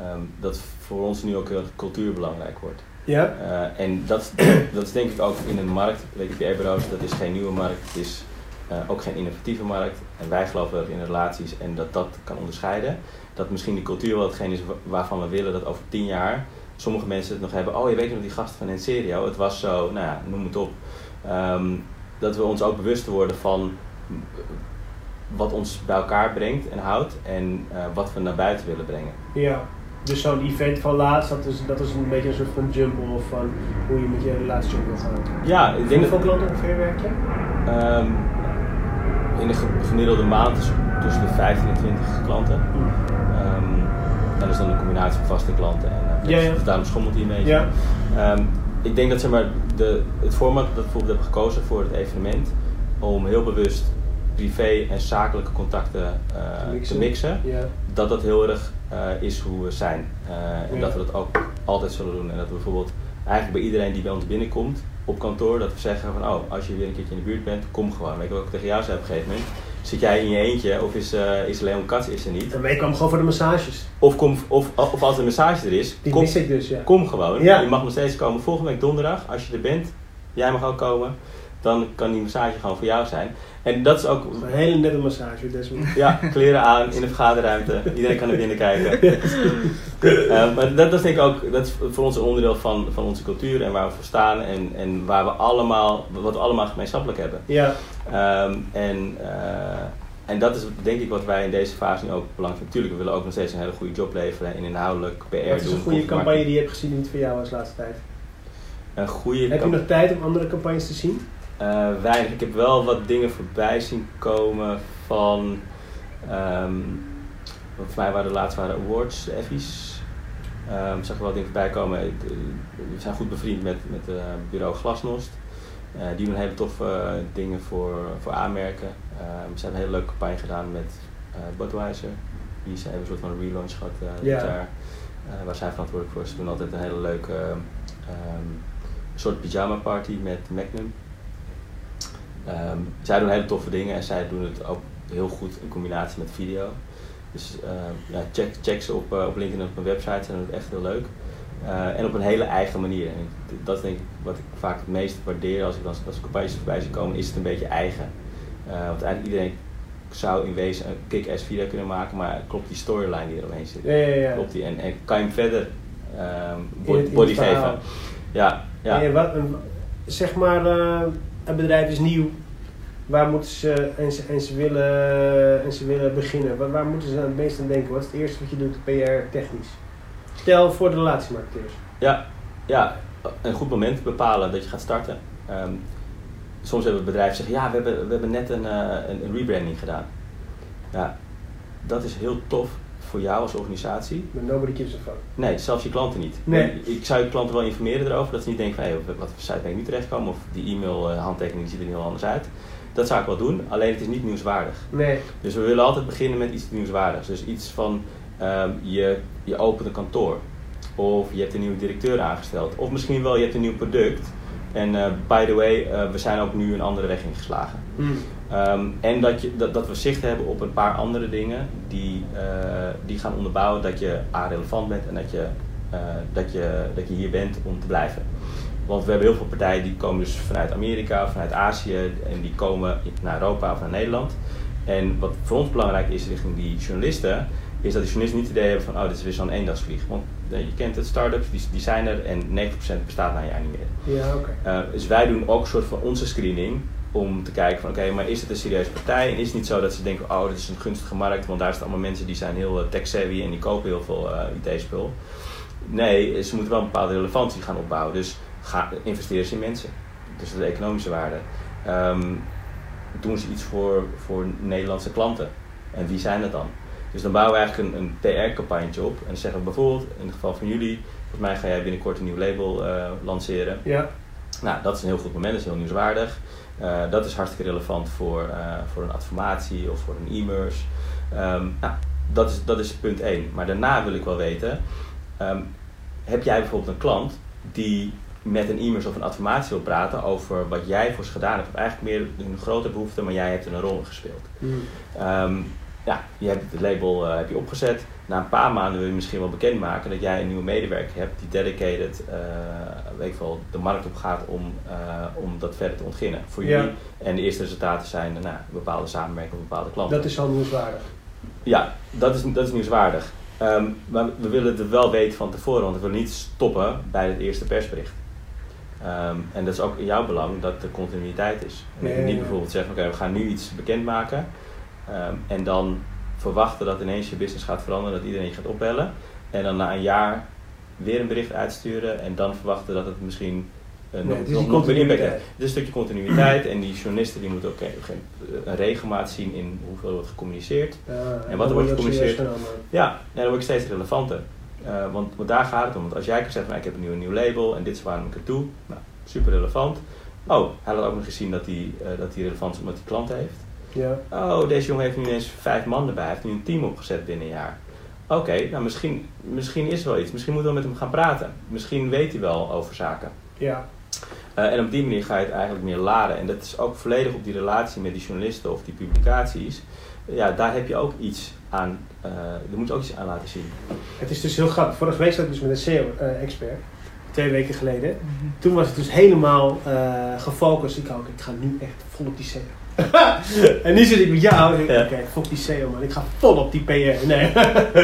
ehm, dat voor ons nu ook heel erg cultuur belangrijk wordt. Ja? Eh, en dat, dat is denk ik ook in een markt, weet ik, bureaus, dat is geen nieuwe markt, het is eh, ook geen innovatieve markt. En wij geloven wel in relaties en dat dat kan onderscheiden. Dat misschien die cultuur wel hetgeen is wa- waarvan we willen dat over tien jaar sommige mensen het nog hebben. Oh, je weet nog die gasten van Enserio, het was zo, nou ja, noem het op. Ehm, dat we ons ook bewust worden van wat ons bij elkaar brengt en houdt en eh, wat we naar buiten willen brengen. Ja. Dus zo'n event van laatst, dat is, dat is een beetje een soort van jumble of van hoe je met je relatie om wil gaan. Ja, ik denk Hoeveel dat klanten ongeveer werk je? ehm, in de ge- gemiddelde maand is tussen de 15 en 20 klanten. Ehm, en dat is dan een combinatie van vaste klanten en uh, Ja, ja. dus daarom schommelt hij een beetje. Ja. Ehm, ik denk dat zeg maar, de, het format dat ik bijvoorbeeld heb gekozen voor het evenement, om heel bewust privé en zakelijke contacten eh, Te mixen. te mixen, Ja. dat dat heel erg is hoe we zijn. Eh, en Ja. dat we dat ook altijd zullen doen. En dat we bijvoorbeeld eigenlijk bij iedereen die bij ons binnenkomt op kantoor, dat we zeggen van oh, als je weer een keertje in de buurt bent, kom gewoon. Weet je wat ik tegen jou zei op een gegeven moment? Zit jij in je eentje of is, eh is Leon Katz is er niet? En wij kwamen gewoon voor de massages. Of, kom, of, of als er een massage er is, Die kom, mis ik dus, ja. kom gewoon. Ja. Je mag nog steeds komen. Volgende week donderdag, als je er bent, jij mag ook komen. Dan kan die massage gewoon voor jou zijn. En dat is ook Een hele nette massage, ja, kleren aan in de vergaderruimte. Iedereen kan naar binnen kijken. Eh, maar dat, is denk ik ook dat is voor ons een onderdeel van, van onze cultuur en waar we voor staan en, en waar we allemaal, wat we allemaal gemeenschappelijk hebben. Ja, Ehm, en, eh, en dat is denk ik wat wij in deze fase nu ook belangrijk vinden. Tuurlijk, we willen ook nog steeds een hele goede job leveren en inhoudelijk PR doen. wat is een goede campagne die je hebt gezien die niet voor jou was de laatste tijd? Een goede Heb je nog tijd om andere campagnes te zien? Eh, weinig. Ik heb wel wat dingen voorbij zien komen van. volgens mij waren de laatste waren awards, Effies. Ehm zag er wel dingen voorbij komen. Eh, We zijn goed bevriend met, met eh, bureau Glasnost. Die doen hele toffe dingen voor, voor aanmerken. Ehm ze hebben een hele leuke campagne gedaan met Budweiser. Die ze hebben een soort van relaunch gehad eh. Eh, waar zij verantwoordelijk voor. Ze doen altijd een hele leuke ehm, soort pyjama party met Magnum. Ehm, zij doen hele toffe dingen en zij doen het ook heel goed in combinatie met video. Dus ehm, ja, check, check ze op, eh, op LinkedIn en op mijn website, ze doen het echt heel leuk. Eh, en op een hele eigen manier. En dat is denk ik wat ik vaak het meest waardeer als ik als, als campagnes voorbij zie komen, is het een beetje eigen. Eh, want eigenlijk iedereen zou in wezen een kick-ass video kunnen maken, maar klopt die storyline die er omheen zit? Ja, ja, ja. Klopt die? En, en kan je hem verder In het- body, in het body verhaal. geven? Ja, ja. En wat, zeg maar, een bedrijf is nieuw. Waar moeten ze en ze, en ze, willen, en ze willen beginnen? Waar, moeten ze het meest aan denken? Wat is het eerste wat je doet PR technisch? Stel voor de relatiemarketeers. Ja, ja, een goed moment bepalen dat je gaat starten. Ehm, soms hebben bedrijven zeggen, ja, we hebben, we hebben net een, eh, een, een rebranding gedaan. Ja, dat is heel tof voor jou als organisatie. Maar nobody gives a fuck. Nee, zelfs je klanten niet. Nee. Ik zou je klanten wel informeren erover, dat ze niet denken van, hé, wat voor site ben ik nu terechtgekomen? Of die e-mail eh, handtekening ziet er heel anders uit. Dat zou ik wel doen, alleen het is niet nieuwswaardig. Nee. Dus we willen altijd beginnen met iets nieuwswaardigs. Dus iets van ehm, je, je opent een kantoor. Of je hebt een nieuwe directeur aangesteld. Of misschien wel je hebt een nieuw product. En eh, by the way, eh, we zijn ook nu een andere weg ingeslagen. Hm. Ehm, en dat, je, dat, dat we zicht hebben op een paar andere dingen die, eh, die gaan onderbouwen dat je A, relevant bent en dat je, eh, dat, je, dat je hier bent om te blijven. Want we hebben heel veel partijen die komen dus vanuit Amerika, vanuit Azië en die komen naar Europa of naar Nederland. En wat voor ons belangrijk is richting die journalisten, is dat die journalisten niet het idee hebben van oh, dit is weer zo'n eendagsvlieg. Want eh, je kent het, start-ups, die, die zijn er en 90% bestaat na een jaar niet meer. Ja, oké. Uh, dus wij doen ook een soort van onze screening om te kijken van oké, maar is het een serieuze partij? En is het niet zo dat ze denken, oh, dit is een gunstige markt, want daar staan allemaal mensen die zijn heel eh, tech-savvy en die kopen heel veel eh, IT-spul. Nee, ze moeten wel een bepaalde relevantie gaan opbouwen. Dus ga, investeren ze in mensen. Dus de economische waarde. Ehm, doen ze iets voor, voor Nederlandse klanten? En wie zijn dat dan? Dus dan bouwen we eigenlijk een, een PR-campagne op. En dan zeggen we bijvoorbeeld, in het geval van jullie, volgens mij ga jij binnenkort een nieuw label uh, lanceren. Ja. Nou, dat is een heel goed moment, dat is heel nieuwswaardig. Uh, dat is hartstikke relevant voor, uh, voor een adformatie of voor een e-merse. Um, nou, dat is, dat is punt 1. Maar daarna wil ik wel weten, um, heb jij bijvoorbeeld een klant die met een e-merse of een adformatie wil praten over wat jij voor ze gedaan hebt? Of eigenlijk meer een grote behoefte, maar jij hebt er een rol gespeeld. Mm. Um, ja, je hebt het label uh, heb je opgezet. Na een paar maanden wil je misschien wel bekendmaken dat jij een nieuwe medewerker hebt die dedicated, uh, weet ik wel, de markt op gaat om, uh, om dat verder te ontginnen voor jullie. Ja. En de eerste resultaten zijn nou, bepaalde samenwerking met bepaalde klanten. Dat is al nieuwswaardig. Ja, dat is, dat is nieuwswaardig. Um, maar we willen het wel weten van tevoren, want we willen niet stoppen bij het eerste persbericht. Um, en dat is ook in jouw belang dat er continuïteit is. En Nee, niet bijvoorbeeld zeggen, oké, okay, we gaan nu iets bekendmaken. Um, en dan verwachten dat ineens je business gaat veranderen, dat iedereen je gaat opbellen. En dan na een jaar weer een bericht uitsturen en dan verwachten dat het misschien eh, Nee, nog, nog, impact heeft. Het is een stukje continuïteit en die journalisten die moeten ook een, een regelmaat zien in hoeveel wordt gecommuniceerd. En wat er wordt gecommuniceerd? Ja, ja, dan word ik steeds relevanter. Eh, want, want daar gaat het om. Want als jij kan zeggen, nou, ik heb een nieuw, nieuw label en dit is waarom ik het doe. Nou, super relevant. Oh, hij had ook nog gezien dat hij, eh, dat hij relevant is omdat hij klanten heeft. Ja. Oh, deze jongen heeft nu ineens vijf man erbij. Hij heeft nu een team opgezet binnen een jaar. Oké, nou misschien, misschien is er wel iets. Misschien moeten we met hem gaan praten. Misschien weet hij wel over zaken. Ja. Eh, en op die manier ga je het eigenlijk meer laden. En dat is ook volledig op die relatie met die journalisten of die publicaties. Ja, daar heb je ook iets aan. eh daar moet je ook iets aan laten zien. Het is dus heel grappig. Vorige week zat ik dus met een SEO-expert. twee weken geleden. Toen was het dus helemaal eh, gefocust. Ik ook, ik ga nu echt vol op die SEO. en nu zit ik met jou. en ik, Ja. Oké, fuck die SEO man. Ik ga vol op die PR. Nee.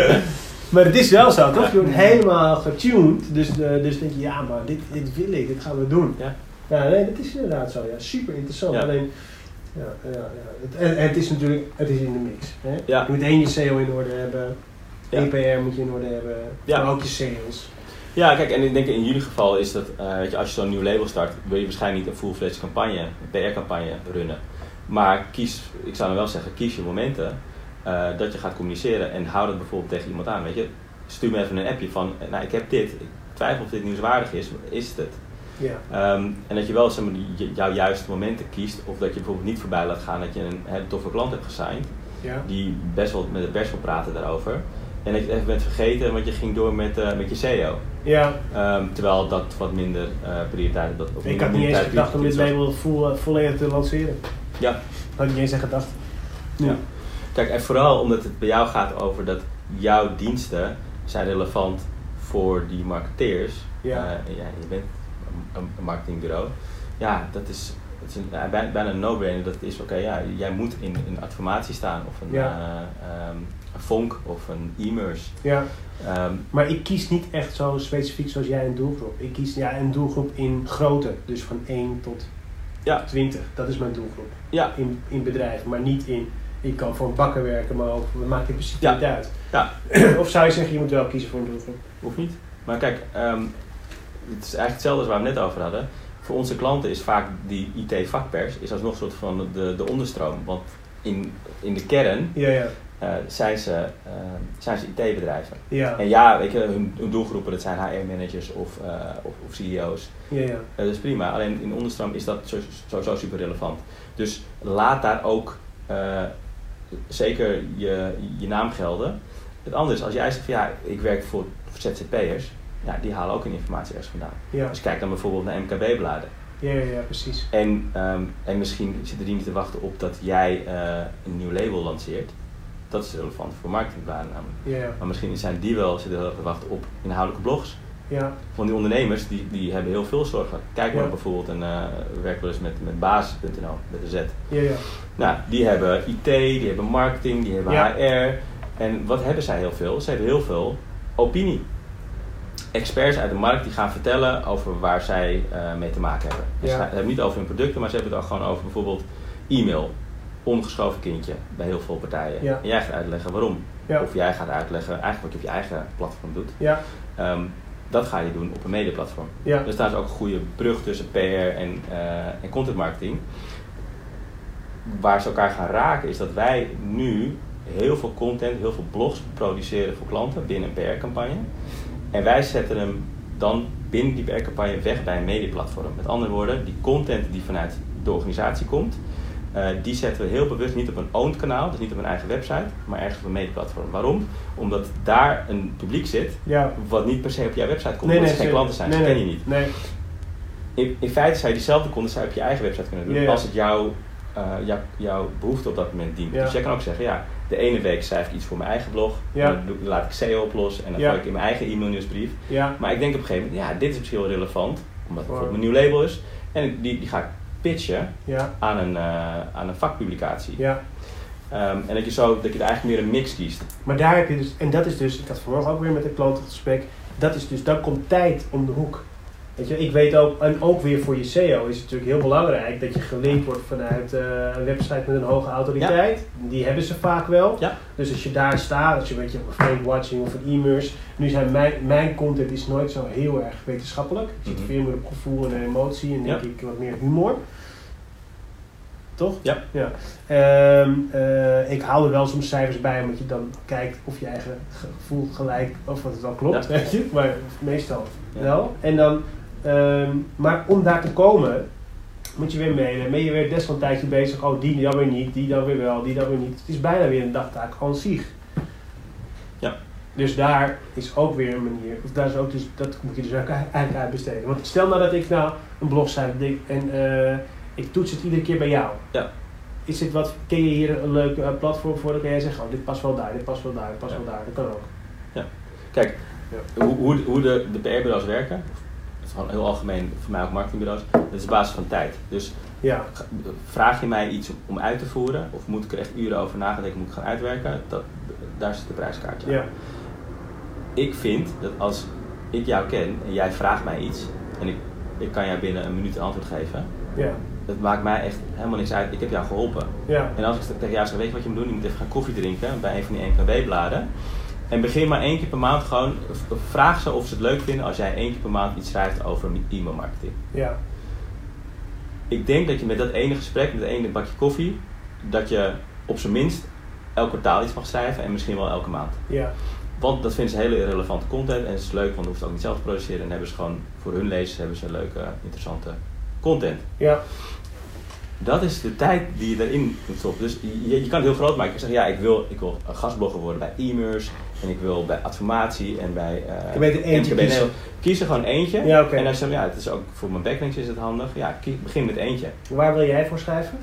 maar het is wel zo, toch? Je wordt helemaal getuned. Dus, eh, dus denk je, ja, maar dit, dit wil ik. Dit gaan we doen. Ja. Ja, nee, dat is inderdaad zo. Ja, super interessant. Ja. Alleen, ja, ja, ja. Het, het is natuurlijk, het is in de mix. Hè? Ja. Je moet één je SEO in orde hebben. Ja. EPR moet je in orde hebben. Ja. Maar ook je sales. Ja, kijk, en ik denk in jullie geval is dat, eh, weet je, als je zo'n nieuw label start, wil je waarschijnlijk niet een full-fledged campagne, een PR-campagne runnen. Maar kies, ik zou dan wel zeggen, kies je momenten eh, dat je gaat communiceren en hou dat bijvoorbeeld tegen iemand aan. Weet je, stuur me even een appje van, nou ik heb dit, ik twijfel of dit nieuwswaardig is, is het het? Ja. Ehm, en dat je wel zeg maar, jouw juiste momenten kiest, of dat je bijvoorbeeld niet voorbij laat gaan dat je een hele toffe klant hebt gesigned, Ja. die best wel met de pers wil praten daarover. En dat je het even bent vergeten, want je ging door met, eh, met je SEO. Ja. Ehm, terwijl dat wat minder eh prioriteit dat Ik had niet eens gedacht om dit label volledig te lanceren. Ja, Had ik niet eens aan gedacht. Ja. kijk, en vooral omdat het bij jou gaat over dat jouw diensten zijn relevant voor die marketeers. Ja. Eh, ja je bent een, een marketingbureau. Ja, dat is, het is een, bij- bijna een no-brainer. Dat is oké, ja, jij moet in een adformatie staan of een, Ja. eh, ehm, een Fonk of een e-mers. Ja. Ehm, Maar ik kies niet echt zo specifiek zoals jij een doelgroep. Ik kies ja, een doelgroep in grootte. Dus van 1 tot Ja. 20. Dat is mijn doelgroep. ja, In, in bedrijven. Maar niet in, ik kan voor een bakker werken, maar ook, het maakt in principe Ja. niet uit. Ja. of zou je zeggen, je moet wel kiezen voor een doelgroep? Hoeft niet. Maar kijk, ehm, het is eigenlijk hetzelfde als waar we het net over hadden. Voor onze klanten is vaak die IT-vakpers is alsnog een soort van de, de onderstroom. Want in, in de kern Ja, ja. Eh, zijn ze, ehm, zijn ze IT-bedrijven. Ja, En ja, hun, hun doelgroepen dat zijn HR-managers of, eh, of, of CEO's. ja, ja. Eh, dat is prima. Alleen in onderstroom is dat zo- sowieso super relevant. Dus laat daar ook zeker je, je naam gelden. Het andere is, als jij zegt van ja, ik werk voor, voor ZZP'ers, ja, die halen ook hun informatie ergens vandaan. Ja, Dus kijk dan bijvoorbeeld naar MKB-bladen. ja, ja, ja, precies. En, ehm, en misschien zitten die niet te wachten op dat jij een nieuw label lanceert. Dat is relevant voor marketingbladen namelijk. Maar misschien zijn die wel zitten heel erg te wachten op inhoudelijke blogs. ja. Want die ondernemers die, die hebben heel veel zorgen. Kijk maar Ja. bijvoorbeeld, een, uh, we werken wel eens met, met basis.nl, met de Z. ja, ja. Nou, die hebben IT, die hebben marketing, die hebben Ja. HR. En wat hebben zij heel veel? Ze hebben heel veel opinie. Experts uit de markt die gaan vertellen over waar zij eh, mee te maken hebben. Dus Ja. ze hebben het niet over hun producten, maar ze hebben het ook gewoon over bijvoorbeeld e-mail. Ongeschoven kindje bij heel veel partijen. Ja. En jij gaat uitleggen waarom. Ja. Of jij gaat uitleggen eigenlijk wat je op je eigen platform doet. Ja, Ehm, dat ga je doen op een mediaplatform. ja. Dus daar is ook een goede brug tussen PR en, eh, en content marketing. Waar ze elkaar gaan raken is dat wij nu heel veel content, heel veel blogs produceren voor klanten binnen een PR-campagne. En wij zetten hem dan binnen die PR-campagne weg bij een mediaplatform. Met andere woorden, die content die vanuit de organisatie komt, eh, die zetten we heel bewust niet op een owned kanaal, dus niet op een eigen website, maar ergens op een mediaplatform. Waarom? Omdat daar een publiek zit ja. wat niet per se op jouw website komt, Nee, omdat nee, ze geen klanten zijn, nee, ze ken je niet. Nee, In, in feite zou je diezelfde content zou je op je eigen website kunnen doen, Ja, ja. als het jouw, eh, jouw, jouw behoefte op dat moment dient. Dus jij kan ook zeggen, ja, de ene week schrijf ik iets voor mijn eigen blog, dan laat ik SEO oplossen en dan gooi ik in mijn eigen e-mailnieuwsbrief. Maar ik denk op een gegeven moment, ja, dit is misschien wel relevant, omdat het Voor- bijvoorbeeld mijn nieuw label is, en die, die ga ik pitchen Ja, aan een, eh, aan een vakpublicatie. ja. Ehm, en dat je zo, dat je er eigenlijk meer een mix kiest. Maar daar heb je dus, en dat is dus, ik had vanmorgen ook weer met een klant gesprek, dat is dus, dan komt tijd om de hoek. Weet je, ik weet ook, en ook weer voor je SEO is het natuurlijk heel belangrijk dat je gelinkt wordt vanuit eh, een website met een hoge autoriteit. Die hebben ze vaak wel. Ja. Dus als je daar staat, als je weet je op een fake watching of een e-mers. Nu zijn mijn, mijn content is nooit zo heel erg wetenschappelijk. Het zit Mhm. veel meer op gevoel en emotie en denk Ja. ik wat meer humor. Toch? Ja. ja. Ehm, eh, ik haal er wel soms cijfers bij, omdat je dan kijkt of je eigen gevoel gelijk, of wat het dan klopt, Ja. weet je. Maar meestal Ja. wel. En dan, ehm, maar om daar te komen, moet je weer mailen. Ben je weer des van een tijdje bezig. Oh, die dan weer niet, die dan weer wel, die dan weer niet. Het is bijna weer een dagtaak aan zich. Ja. Dus daar is ook weer een manier, of daar is ook dus, dat moet je dus eigenlijk uitbesteden. Want stel nou dat ik nou een blogsite denk en eh, ik toets het iedere keer bij jou. Ja. Is dit wat, ken je hier een leuk eh, platform voor? Dan kan jij zeggen, oh, dit past wel daar, dit past wel daar, dit past Ja. wel daar. Dat kan ook. Kijk, Ja. hoe, hoe, hoe de, de PR-bureaus werken, dat is gewoon heel algemeen, voor mij ook marketingbureaus, dat is op basis van tijd. Dus Ja, vraag je mij iets om, uit te voeren, of moet ik er echt uren over nadenken, moet ik gaan uitwerken, dat, daar zit de prijskaartje ja, Ik vind dat als ik jou ken en jij vraagt mij iets, en ik, ik kan jou binnen een minuut een antwoord geven, ja, het maakt mij echt helemaal niks uit, ik heb jou geholpen. ja. En als ik tegen jou zeg, weet je wat je moet doen? Je moet even gaan koffie drinken bij een van die NKW-bladen. En begin maar één keer per maand gewoon, vraag ze of ze het leuk vinden als jij één keer per maand iets schrijft over e-mailmarketing. ja. Ik denk dat je met dat ene gesprek, met dat ene bakje koffie, dat je op zijn minst elk kwartaal iets mag schrijven en misschien wel elke maand. ja. Want dat vinden ze hele relevante content en het is leuk, want dan hoeft het ook niet zelf te produceren. En hebben ze gewoon voor hun lezers hebben ze leuke, interessante content. Ja, Dat is de tijd die je erin moet stoppen. Dus je, je kan het heel groot maken. Je zegt, ja, ik wil, ik wil gastblogger worden bij e-mers. En ik wil bij Adformatie en bij... eh, Je weet eentje kiezen. Er gewoon eentje. Ja, oké. En als je zegt, ja, het is ook voor mijn backlinks is het handig. Ja, begin met eentje. waar wil jij voor schrijven?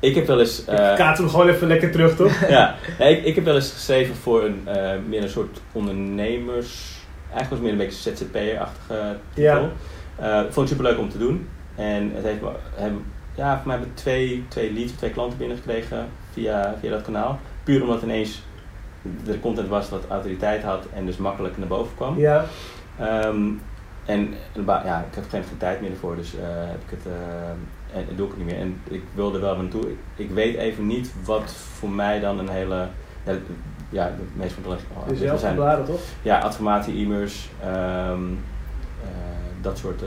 Ik heb wel eens... ik eh, kaat hem gewoon even lekker terug, toch? ja, ik, ik heb wel eens geschreven voor een, eh, meer een soort ondernemers... Eigenlijk was het meer een beetje ZZP'er-achtige titel. Ja. Ik vond het superleuk om te doen. En het heeft hebben, ja, voor mij hebben we twee, twee leads, twee klanten binnengekregen via, via dat kanaal. Puur omdat ineens de content was wat autoriteit had en dus makkelijk naar boven kwam. Ja, Ehm, en ja, ik heb geen, geen tijd meer ervoor, dus eh, heb ik het, eh, en, doe ik het niet meer. En ik wilde wel naartoe. Ik, ik weet even niet wat voor mij dan een hele. Ja, de- ja de meest van de dus zelf zijn. bladen, toch? Ja, adformatie, e-mails, ehm, eh, dat, soort,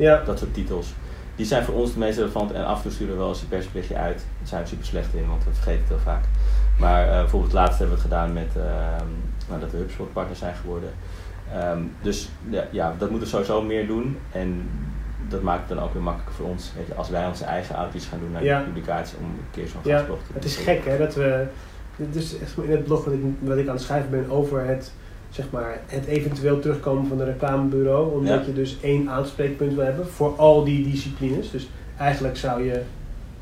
Ja, dat soort titels. Die zijn voor ons het meest relevant en af en toe sturen we wel eens een persberichtje uit. Daar zijn we super slecht in, want we vergeten het heel vaak. Maar eh, bijvoorbeeld laatst hebben we het gedaan met ehm, nou, dat we HubSpot partner zijn geworden. Ehm, dus ja, ja, dat moeten we sowieso meer doen. En dat maakt het dan ook weer makkelijker voor ons. Weet je, als wij onze eigen outreach gaan doen naar Ja. de publicatie om een keer zo'n Ja, gastblog te doen. het is gek hè, dat we... Dit is echt in het blog wat ik, wat ik aan het schrijven ben over het, zeg maar, het eventueel terugkomen van een reclamebureau. Omdat Ja. je dus één aanspreekpunt wil hebben voor al die disciplines. Dus eigenlijk zou je...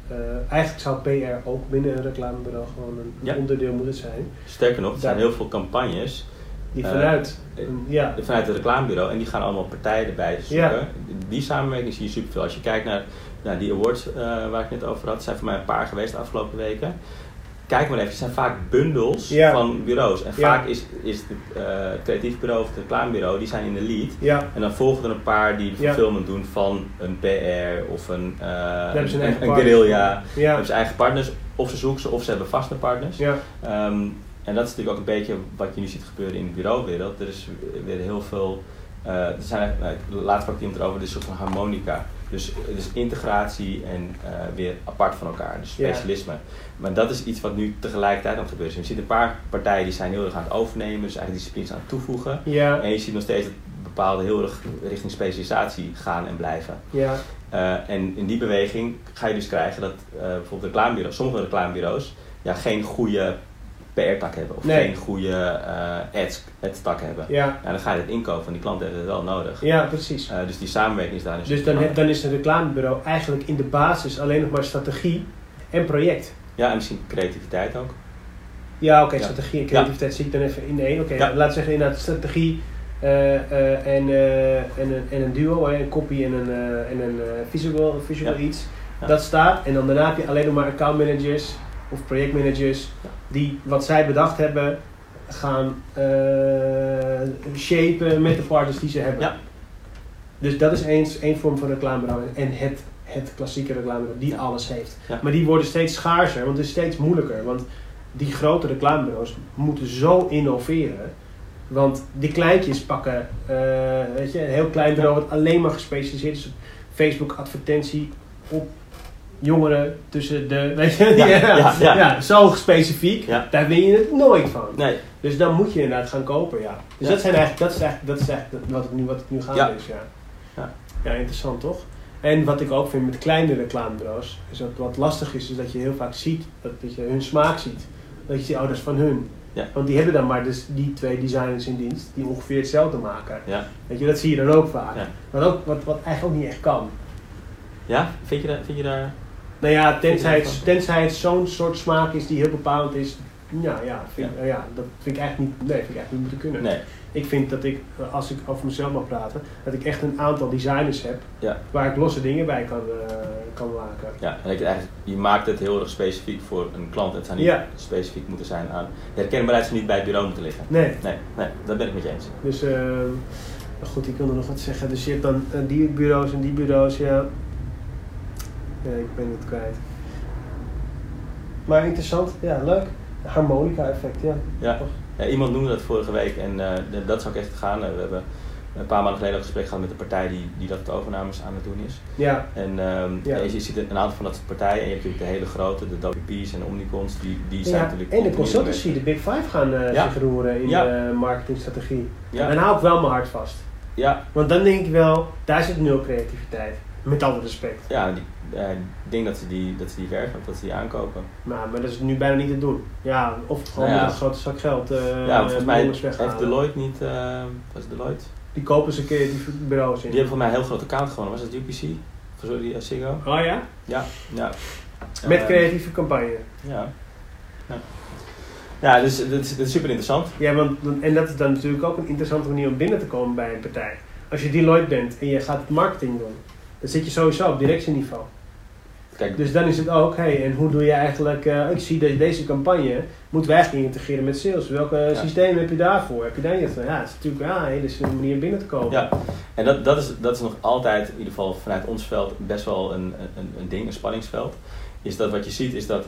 eh, eigenlijk zou PR ook binnen een reclamebureau gewoon een Ja. onderdeel moeten zijn. Sterker nog, er zijn heel veel campagnes Die Eh, vanuit... eh, ja, vanuit het reclamebureau en die gaan allemaal partijen erbij zoeken. Ja. Die samenwerking zie je superveel. Als je kijkt naar, naar die awards waar ik net over had, zijn voor mij een paar geweest de afgelopen weken. Kijk maar even, het zijn vaak bundels van bureaus. En vaak is, is het eh, creatief bureau of het reclamebureau, die zijn in de lead. En dan volgen er een paar die de fulfillment doen van een PR of een, ze een een, een guerrilla. ja, Hebben ze eigen partners, of ze zoeken ze, of ze hebben vaste partners. ja, Ehm, en dat is natuurlijk ook een beetje wat je nu ziet gebeuren in de bureauwereld. Er is weer heel veel. eh, er zijn, nou, laatst sprak iemand erover, dit is een soort van harmonica. Dus, dus integratie en eh, weer apart van elkaar, dus Ja. specialisme. Maar dat is iets wat nu tegelijkertijd aan het gebeuren is. Je ziet een paar partijen die zijn heel erg aan het overnemen, dus eigen disciplines aan het toevoegen. ja, En je ziet nog steeds dat bepaalde heel erg richting specialisatie gaan en blijven. ja, Eh, en in die beweging ga je dus krijgen dat eh, bijvoorbeeld reclamebureaus, sommige reclamebureaus, ja, geen goede PR-tak hebben of Nee. geen goede eh ads, ads-tak hebben. ja, Ja, dan ga je het inkopen, want die klanten hebben het wel nodig. ja, precies. Eh, dus die samenwerking is daar Dus dan, heb- dan is een reclamebureau eigenlijk in de basis alleen nog maar strategie en project. Ja, en misschien creativiteit ook. Ja, oké, Ja. strategie en creativiteit zie ik dan even in één. Oké, Ja. we zeggen inderdaad strategie eh, en, en, een, en een duo, hè, een copy en een, en een visual, visual Ja. iets. Ja. Dat staat en dan daarna heb je alleen nog maar accountmanagers of projectmanagers Ja. Die wat zij bedacht hebben gaan eh shapen met de partners die ze hebben. Ja. Dus dat is eens één vorm van reclamebureau. En het, het klassieke reclamebureau die alles heeft. Ja. Maar die worden steeds schaarser, want het is steeds moeilijker. Want die grote reclamebureaus moeten zo innoveren. Want die kleintjes pakken, eh, weet je, een heel klein bureau wat alleen maar gespecialiseerd is op Facebook advertentie op jongeren tussen de, weet je, Ja, ja, ja, ja. zo specifiek, daar win je het nooit van. Nee, Dus dan moet je inderdaad gaan kopen, ja. Dus dat, zijn eigenlijk, dat is eigenlijk, dat is eigenlijk wat ik nu, wat ik nu ga Ja. is, ja. Ja. Ja, interessant toch? En wat ik ook vind met kleine reclamebureaus, is dat wat lastig is, is dat je heel vaak ziet, dat, dat je hun smaak ziet. Dat je ziet, oh, dat is van hun. Ja. Want die hebben dan maar dus die twee designers in dienst, die ongeveer hetzelfde maken. ja. Weet je, dat zie je dan ook vaak. Ja. Wat, ook, wat, wat eigenlijk ook niet echt kan. Ja? Vind je, daar, vind je daar... Nou ja, tenzij het, tenzij het zo'n soort smaak is die heel bepalend is, ja, ja, vind, Ja. ja. dat vind ik eigenlijk niet, nee, vind ik eigenlijk niet moeten kunnen. Nee. Ik vind dat ik, als ik over mezelf mag praten, dat ik echt een aantal designers heb Ja. waar ik losse dingen bij kan, eh, kan maken. Ja, en je, eigenlijk, je maakt het heel erg specifiek voor een klant. Het zou niet Ja. specifiek moeten zijn aan... De herkenbaarheid zou niet bij het bureau moeten liggen. Nee, Nee, nee, dat ben ik met je eens. dus eh, goed, ik wilde nog wat zeggen. Dus je hebt dan eh, die bureaus en die bureaus, ja. Ik ben het kwijt. Maar interessant, ja, leuk. Harmonica-effect, ja. Ja. Ja, iemand noemde dat vorige week en eh, dat zou ik echt gaan. We hebben een paar maanden geleden een gesprek gehad met de partij die, die dat de overnames aan het doen is. Ja, En Ja. ja, je ziet een aantal van dat soort partijen en je hebt natuurlijk de hele grote, de WP's en Omnicons, die, die zijn ja. natuurlijk... en de consultancy, de Big Five gaan Ja. zich roeren in de marketingstrategie. Ja, En hou ik wel mijn hart vast. ja, Want dan denk ik wel, daar zit nul creativiteit. Met alle respect. ja die, eh, ik denk dat ze die, dat ze die verven, dat ze die aankopen. Nou, maar dat is nu bijna niet te doen. Ja, of gewoon Nou ja. met een grote zak geld. eh ja, volgens mij heeft Deloitte niet, eh was Deloitte? Die kopen ze creatieve bureaus in. Die hebben voor mij een heel groot account gewonnen. Was het UPC? Of Sorry, uh, Ziggo? Oh ja? Ja, ja. Met Eh, creatieve campagne. Ja. Ja, ja dus dat is, dat is super interessant. Ja, want, en dat is dan natuurlijk ook een interessante manier om binnen te komen bij een partij. Als je Deloitte bent en je gaat marketing doen, dan zit je sowieso op directieniveau. Kijk, Dus dan is het ook, hey, en hoe doe je eigenlijk, eh, ik zie dat deze campagne moeten wij eigenlijk integreren met sales. Welke Ja. systemen heb je daarvoor? Heb je daar iets van? Ja, het is natuurlijk ja, een hele slimme manier binnen te komen. Ja, en dat, dat, is, dat is nog altijd, in ieder geval vanuit ons veld, best wel een, een, een ding, een spanningsveld. Is dat wat je ziet, is dat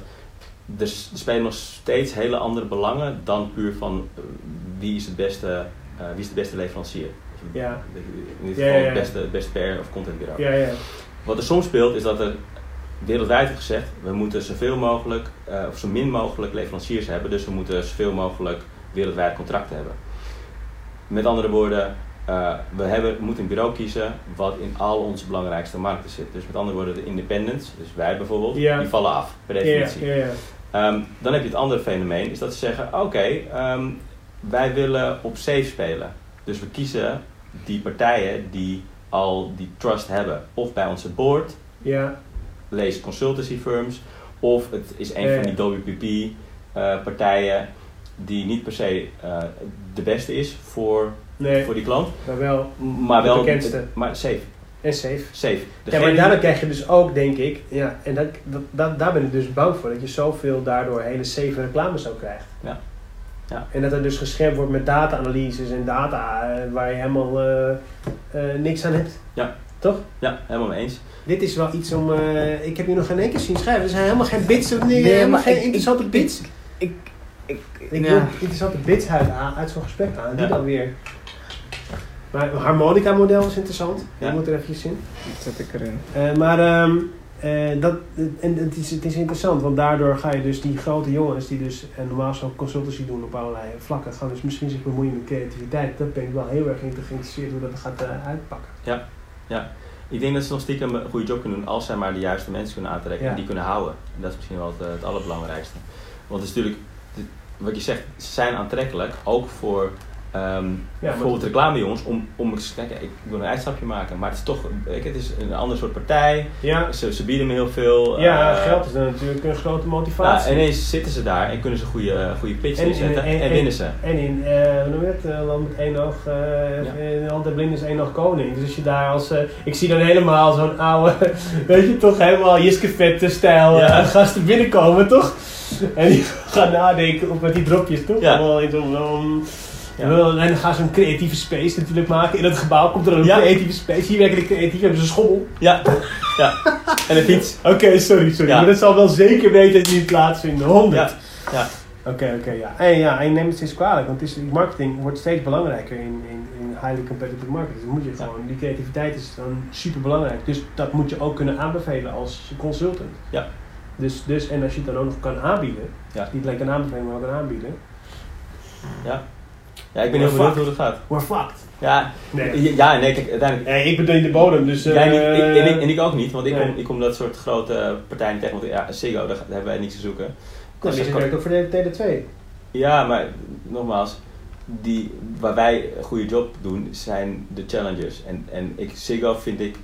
er, spelen nog steeds hele andere belangen dan puur van eh, wie is, het beste, eh, wie is de beste leverancier. Ja. In dit geval ja, ja. het beste, beste PR of contentbureau. Ja, ja. Wat er soms speelt is dat er wereldwijd wordt gezegd, we moeten zoveel mogelijk, eh, of zo min mogelijk leveranciers hebben, dus we moeten zoveel mogelijk wereldwijd contracten hebben. Met andere woorden, eh, we, hebben, moeten een bureau kiezen wat in al onze belangrijkste markten zit. Dus met andere woorden, de independents, dus wij bijvoorbeeld, die vallen af per definitie. ja, ja. Ehm, dan heb je het andere fenomeen, is dat ze zeggen, oké, ehm, wij willen op safe spelen. Dus we kiezen die partijen die al die trust hebben. Of bij onze board, ja. lees consultancy firms, of het is een Ja, van die WPP eh, partijen die niet per se eh, de beste is voor, Nee, voor die klant, maar wel. maar De wel bekendste. maar safe. En safe. safe. Ja, maar daardoor krijg je dus ook, denk ik, ja, en dat, dat, dat- daar ben ik dus bang voor, dat je zoveel daardoor hele safe reclames ook krijgt. Ja. Ja. En dat er dus geschermd wordt met data-analyses en data eh, waar je helemaal eh, eh, niks aan hebt. Ja. Toch? Ja, helemaal mee eens. Dit is wel iets om, eh, ik heb hier nog geen één keer zien schrijven, er zijn helemaal geen bits, of nee, Nee, helemaal maar geen ik- interessante ik- bits. Ik, ik, Ik ja. wil interessante bits uit, uit zo'n gesprek aan, die Ja. dan weer. Maar een harmonica-model is interessant, Ja. die moet er eventjes in. Dat zet ik erin. Eh, maar ehm, dat, en het, is, het is interessant, want daardoor ga je dus die grote jongens die dus eh, normaal zo consultancy doen op allerlei vlakken, gaan dus misschien zich bemoeien met creativiteit. Dat ben ik wel heel erg geïnteresseerd hoe dat gaat eh, uitpakken. Ik denk dat ze nog stiekem een goede job kunnen doen als zij maar de juiste mensen kunnen aantrekken Ja. en die kunnen houden. En dat is misschien wel het, eh, het allerbelangrijkste. Want het is natuurlijk, wat je zegt, ze zijn aantrekkelijk ook voor ehm, maar- bijvoorbeeld reclamejongens om, om eens te kijken, ik wil een uitstapje maken. Maar het is toch, het is een ander soort partij. Ja, Ze, ze bieden me heel veel. ja eh, geld is dan natuurlijk een grote nou, motivatie. ineens zitten ze daar en kunnen ze goede, goede pitch En- neerzetten en, en- en- winnen ze. En in, eh hoe noem je het, eh, land met één oog, eh Ja. land der is één oog koning. Dus als je daar als, eh, ik zie dan helemaal zo'n oude, weet je, toch helemaal Jiske stijl eh, Ja. gasten binnenkomen, toch? En die gaan nadenken op met die dropjes, toch? Ja. Allemaal in zo'n, um, Ja. En dan gaan ze een creatieve space natuurlijk maken. In het gebouw komt er een Ja. creatieve space. Hier werken de creatief, hebben ze een schommel. Ja, ja. En een fiets. Oké, sorry, sorry. Ja. Maar dat zal wel zeker weten dat niet plaatsvinden. 100. Ja. Oké, oké, ja. En ja, en neem het steeds kwalijk, want het is, marketing wordt steeds belangrijker in, in, in highly competitive markets. Dus dan moet je gewoon, die creativiteit is gewoon super belangrijk. Dus dat moet je ook kunnen aanbevelen als consultant. Ja. Dus, dus, en als je het dan ook nog kan aanbieden, Ja. niet alleen kan aanbevelen, maar ook kan aanbieden, Ja. Ja, ik ben heel benieuwd hoe dat gaat. we're fucked. Ja, Nee. ja nee, kijk, uiteindelijk... Nee, ik bedoel de bodem, dus... Jij niet, eh, ik, en, ik, en ik ook niet, want ik, nee. kom, ik kom dat soort grote partijen niet tegen. Want ja, Ziggo, daar, daar hebben wij niks te zoeken. Nou, Dus die dat werkt ook voor de TD2. Ja, maar nogmaals, die, waar wij een goede job doen, zijn de challengers. En, en ik, Ziggo vind ik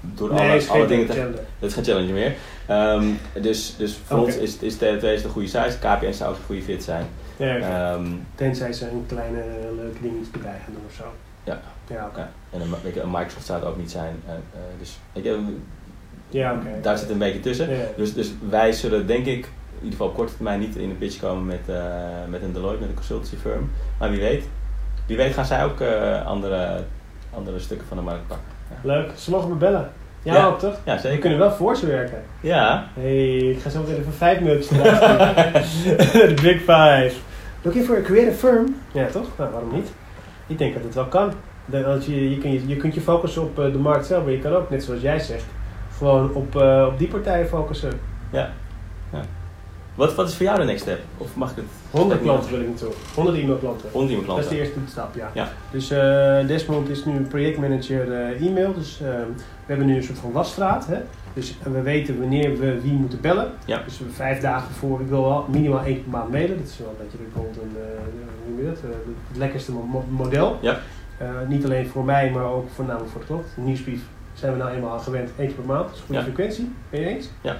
door Nee, alle, is alle dingen te... Dat is geen challenger meer. Ehm, dus, dus voor ons is, is TD2 is de goede size, KPN zou ook een goede fit zijn. Ja. Ehm, Tenzij ze een kleine leuke dingetje erbij gaan doen of zo. Ja. Ja, oké. ja, en een, Microsoft zou het ook niet zijn. Eh, eh, dus ik, eh, Ja, oké. daar zit een beetje tussen. Dus, dus wij zullen denk ik, in ieder geval op korte termijn, niet in de pitch komen met, eh, met een Deloitte, met een consultancy firm. Maar wie weet, wie weet gaan zij ook eh, andere, andere stukken van de markt pakken. Leuk. Ze mogen me bellen. Ja, Ja. ook toch? Ja, We zeker. kunnen wel voor ze werken. Ja, hey, ik ga zo meteen even vijf eruit De Big Five. Looking for a creative firm? Ja, toch? Nou, waarom niet? Ik denk dat het wel kan. Als je, je, kun je, kunt je focussen op eh, de markt zelf, maar je kan ook, net zoals jij zegt, gewoon op, eh, op die partijen focussen. ja. ja. Wat, wat is voor jou de next step? Of mag ik het? 100 step niet klanten wil ik naartoe. 100 e-mailklanten. Onder die Dat is de klanten. eerste stap, ja. Ja. Dus eh, Desmond is nu projectmanager eh, e-mail. Dus eh, we hebben nu een soort van wasstraat. Hè? Dus we weten wanneer we wie moeten bellen. Ja. Dus we vijf dagen voor, ik wil wel minimaal één keer per maand mailen. Dat is wel een beetje de eh, noem je dat? Eh, het lekkerste mo- mo- model. Ja. Eh, niet alleen voor mij, maar ook voornamelijk voor de klant. Nieuwsbrief zijn we nou eenmaal gewend, één keer per maand. Dat is een goede Ja. frequentie, ben je eens? Ja.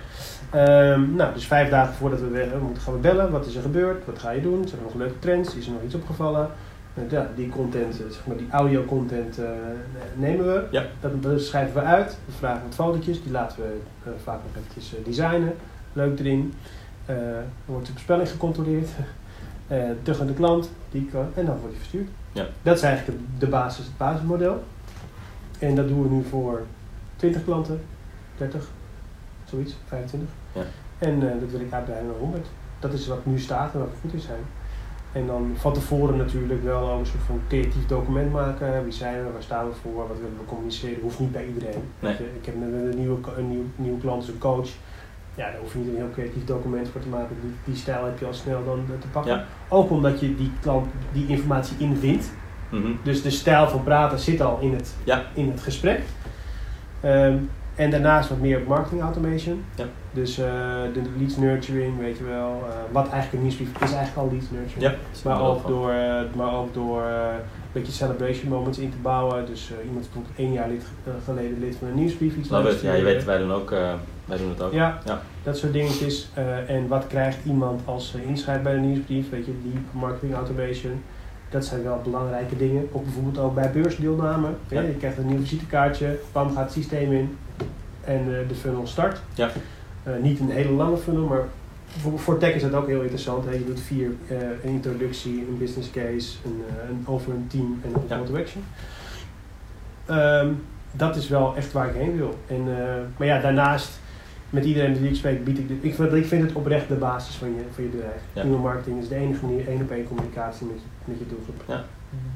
Ehm, nou, dus vijf dagen voordat we moeten gaan we bellen. Wat is er gebeurd? Wat ga je doen? Zijn er nog leuke trends? Is er nog iets opgevallen? Eh, ja, die content, eh, zeg maar die audio content eh, nemen we. Ja. Dat, dat schrijven we uit. We vragen wat fotootjes. Die laten we eh, vaak nog eventjes designen. Leuk erin. Dan wordt de voorspelling gecontroleerd. Terug aan de klant. Die kan, en dan wordt die verstuurd. Ja. Dat is eigenlijk de basis, het basismodel. En dat doen we nu voor 20 klanten, 30, zoiets, 25. Ja. En dat wil ik uitbreiden naar 100. Dat is wat nu staat en wat we goed in zijn. En dan van tevoren natuurlijk wel een soort van creatief document maken. Wie zijn we, waar staan we voor, wat willen we communiceren. Hoeft niet bij iedereen. Nee. Ik heb een, een, nieuwe, een nieuw, nieuwe klant, is een coach. Ja, daar hoef je niet een heel creatief document voor te maken. Die, die stijl heb je al snel dan eh, te pakken. Ja. Ook omdat je die klant die informatie invindt. Mhm. Dus de stijl van praten zit al in het, Ja. in het gesprek. Ehm, en daarnaast wat meer op marketing automation. Ja. Dus eh, de leads nurturing, weet je wel. eh, wat eigenlijk een nieuwsbrief is eigenlijk al leads nurturing. Ja, is Maar ook, door, eh, maar ook door eh, een beetje celebration moments in te bouwen. Dus eh, iemand is bijvoorbeeld één jaar lid, eh, geleden lid van een nieuwsbrief. Iets Love. Ja, je weet, wij doen, ook, eh, wij doen het ook. Ja, Ja. dat soort dingetjes. Eh, en wat krijgt iemand als ze inschrijft bij een nieuwsbrief? Weet je, die marketing automation. Dat zijn wel belangrijke dingen. Of bijvoorbeeld ook bij beursdeelname. Ja. Je krijgt een nieuw visitekaartje, bam gaat het systeem in en eh, de funnel start. Ja. Eh, niet een hele lange funnel, maar voor, voor tech is dat ook heel interessant. Je doet vier, eh, een introductie, een business case, een, een over een team en een call to action. Ehm, dat is wel echt waar ik heen wil. En, maar ja, daarnaast, met iedereen wie ik spreek, bied ik dit. Ik vind, ik vind het oprecht de basis van je, van je bedrijf. Ja. E-mail marketing is de enige manier, één op één communicatie met je, met je doelgroep. Ja.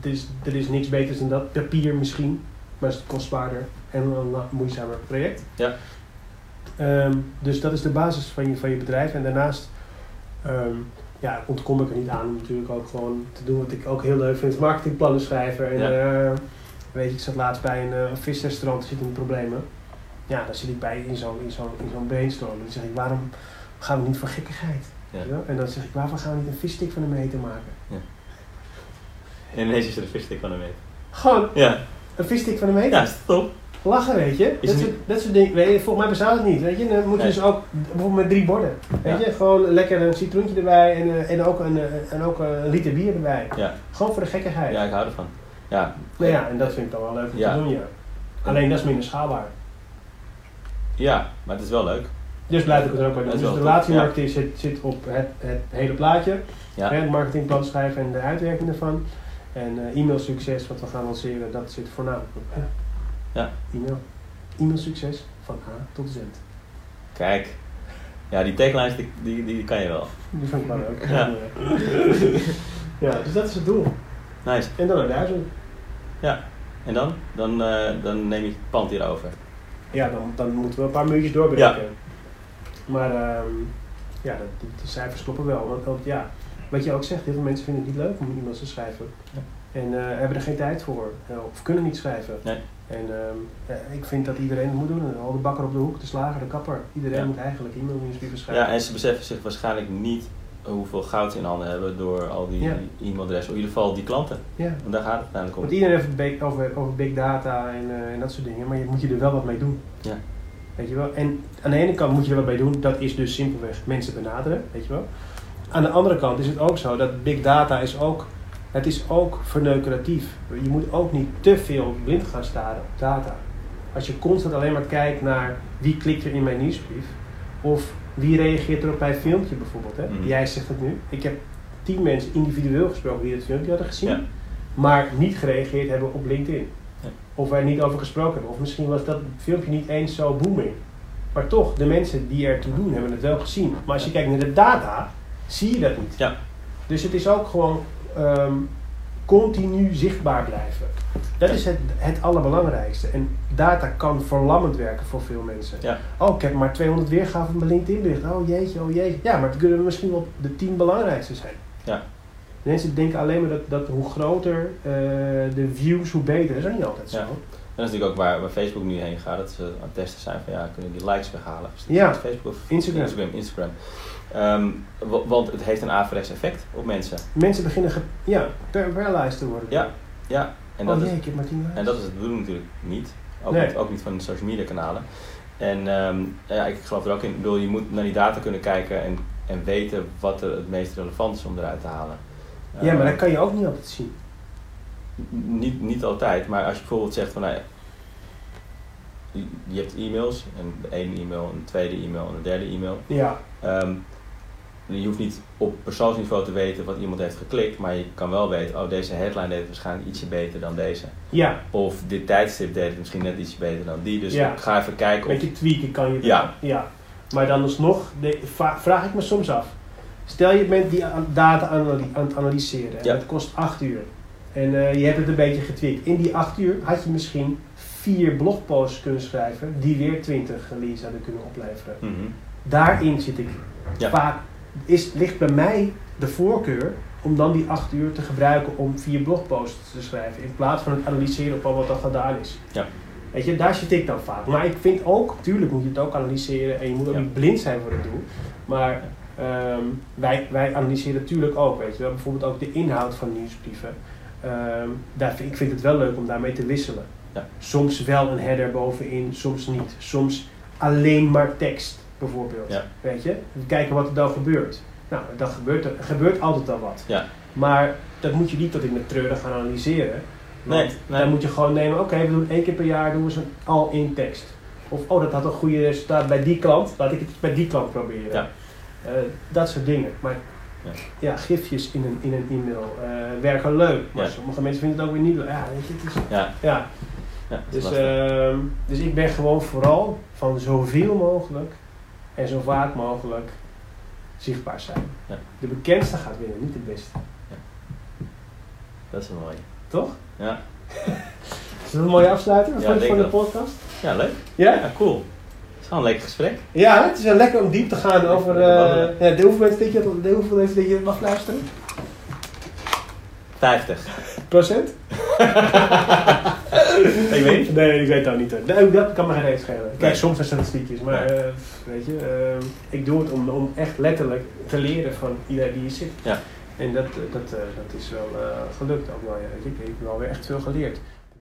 Er, is, er is niks beters dan dat. Papier misschien, maar het is kostbaarder en een moeizamer project. Ja. Ehm, dus dat is de basis van je, van je bedrijf. En daarnaast ehm, ja, ontkom ik er niet aan om natuurlijk ook gewoon te doen wat ik ook heel leuk vind. Marketingplannen schrijven. En, Ja. eh, weet je, ik zat laatst bij een eh, visrestaurant, zitten een problemen. Ja, daar zit ik bij in zo'n in zo'n in zo'n brainstorm. Dan zeg ik, waarom gaan we niet voor gekkigheid? Ja. Ja? En dan zeg ik, waarvoor gaan we niet een visstick van een meter maken? En ineens is er een visstick van hem mee. Gewoon Ja, een visstick van een meter. ja is top. Lachen, weet je. Is Dat soort, dat soort dingen. Weet je, volgens mij bestaat het niet. Weet je, dan moet je Nee. dus ook bijvoorbeeld met drie borden. Weet Ja. je, gewoon lekker een citroentje erbij en, eh, en ook, een, eh, en ook een liter bier erbij. Ja. Gewoon voor de gekkigheid. Ja, ik hou ervan. Ja, Nou ja, en dat vind ik dan wel leuk om Ja. te doen, ja. Alleen dat is minder schaalbaar. ja, maar het is wel leuk. Dus blijf ik het er ook bij doen. Dus de relatiemarketing zit, zit op het, het hele plaatje. Ja. Het marketingplan schrijven en de uitwerking ervan. En eh, e-mail succes, wat we gaan lanceren, dat zit voornamelijk op ja. Ja. e-mail. E-mail succes van A tot Z. Kijk. Ja, die taglines, die, die, die kan je wel. Die vind ik wel leuk. Ja. ja, dus dat is het doel. Nice. En dan naar duizend. En dan? Dan, eh, dan neem je het pand hier over. Ja, dan, dan moeten we een paar muurtjes doorbreken. Maar ehm, ja, dat, die, die cijfers kloppen wel. Want, want ja, wat je ook zegt, heel veel mensen vinden het niet leuk om e-mails te schrijven. Ja. En eh, hebben er geen tijd voor. eh, of kunnen niet schrijven. Nee. En ehm, ik vind dat iedereen het moet doen. Al de bakker op de hoek, de slager, de kapper. Iedereen Ja. moet eigenlijk e-mail nieuwsbrieven schrijven. Ja, en ze beseffen zich waarschijnlijk niet hoeveel goud ze in handen hebben door al die Ja. e-mailadressen. In ieder geval die klanten. Ja. Want daar gaat het uiteindelijk om. Want iedereen heeft over, over big data en, eh, en dat soort dingen, maar je moet je er wel wat mee doen. Ja. Weet je wel? En aan de ene kant moet je er wat mee doen, dat is dus simpelweg mensen benaderen, weet je wel. Aan de andere kant is het ook zo dat big data is ook, het is ook verneukeratief. Je moet ook niet te veel blind gaan staren op data. Als je constant alleen maar kijkt naar wie klikt er in mijn nieuwsbrief, of wie reageert er op mijn filmpje bijvoorbeeld. Hè? Mhm. Jij zegt het nu. Ik heb tien mensen individueel gesproken die het filmpje hadden gezien Ja. maar niet gereageerd hebben op LinkedIn. Ja. Of er niet over gesproken hebben. Of misschien was dat filmpje niet eens zo booming. Maar toch, de mensen die er toe doen, hebben het wel gezien. Maar als je kijkt naar de data, zie je dat niet. Ja. Dus het is ook gewoon ehm, continu zichtbaar blijven. Dat is het, het allerbelangrijkste. En data kan verlammend werken voor veel mensen. Ja. Oh, ik heb maar 200 weergaven van mijn LinkedIn bericht. Oh jeetje, oh jeetje. Ja, maar het kunnen misschien wel de 10 belangrijkste zijn. Ja. Mensen denken alleen maar dat, dat hoe groter eh, de views, hoe beter. Dat is ook niet altijd zo. Ja. En dat is natuurlijk ook waar, waar Facebook nu heen gaat. Dat ze aan het testen zijn van ja, kunnen die likes weghalen. Ja. Facebook of Instagram. Instagram. Instagram. Ehm, wa- want het heeft een averechts effect op mensen. Mensen beginnen ge, ja, paralyzed te worden. Ja. Ja. En dat, oh is, ik heb maar 10 likes. en dat is het bedoeling natuurlijk niet. Ook, Nee. niet. ook niet van de social media kanalen. En ehm, ja, ik geloof er ook in. Ik bedoel, je moet naar die data kunnen kijken en, en weten wat er het meest relevant is om eruit te halen. Ja, maar Ehm, dat kan je ook niet altijd zien. Niet, niet altijd, maar als je bijvoorbeeld zegt van nou, je, hebt e-mails, en de ene e-mail, een tweede e-mail en een derde e-mail. Ja, Ehm, je hoeft niet op persoonsniveau te weten wat iemand heeft geklikt, maar je kan wel weten, oh deze headline deed het waarschijnlijk ietsje beter dan deze. ja. Of dit tijdstip deed het misschien net ietsje beter dan die. Dus Ja. ik ga even kijken Een of... beetje tweaken kan je. Ja. ja. Maar dan alsnog, de, vraag ik me soms af. Stel je bent die data aan het analyseren. En Ja. Het kost 8 uur. En eh, je hebt het een beetje getweakt. In die 8 uur had je misschien vier blogposts kunnen schrijven. Die weer 20 leads hadden kunnen opleveren. Mhm. Daarin zit ik. Ja. Vaak is, ligt bij mij de voorkeur om dan die 8 uur te gebruiken om vier blogposts te schrijven. In plaats van het analyseren op al wat al gedaan is. Ja. Weet je, daar zit ik dan vaak. Maar ik vind ook, tuurlijk moet je het ook analyseren en je moet ook Ja. niet blind zijn voor het doel. Maar ehm, wij, wij analyseren natuurlijk ook, weet je wel. Bijvoorbeeld ook de inhoud van nieuwsbrieven. Ehm, daar, ik vind het wel leuk om daarmee te wisselen. Ja. Soms wel een header bovenin, soms niet. Soms alleen maar tekst, bijvoorbeeld. Ja. Weet je? Kijken wat er dan gebeurt. Nou, dan gebeurt er, gebeurt altijd al wat. Ja. Maar dat moet je niet tot in de treuren gaan analyseren. Nee, nee. dan moet je gewoon nemen, oké, we doen één keer per jaar doen we zo'n al-in tekst. Of, oh, dat had een goede resultaat bij die klant, laat ik het bij die klant proberen. Ja. Eh, dat soort dingen. Maar Ja. ja, gifjes in een, in een e-mail eh, werken leuk. Maar Ja. sommige mensen vinden het ook weer niet leuk. Ja, weet je, het is... Ja, Ja, dat dus, ehm, dus ik ben gewoon vooral van zoveel mogelijk en zo vaak mogelijk zichtbaar zijn. Ja. De bekendste gaat winnen, niet de beste. dat is wel mooi. Toch? Ja. Is dat een mooie afsluiter Ja, van, de podcast? ja, leuk. Ja? Ja, cool. Het is gewoon een lekker gesprek. Ja, het is wel lekker om diep te gaan over eh ja, de hoeveel mensen denk je, de hoeveel mensen denk je mag luisteren? 50. Procent? ik weet niet. Nee, ik weet dat niet. Nee, dat kan me geen schelen. Kijk, soms zijn statistiekjes, maar Nee. Eh, weet je, eh, ik doe het om, om echt letterlijk te leren van iedereen die hier zit. Ja. En dat, dat, eh, dat is wel eh, gelukt ook wel. Ja. Je, Ik heb wel weer echt veel geleerd.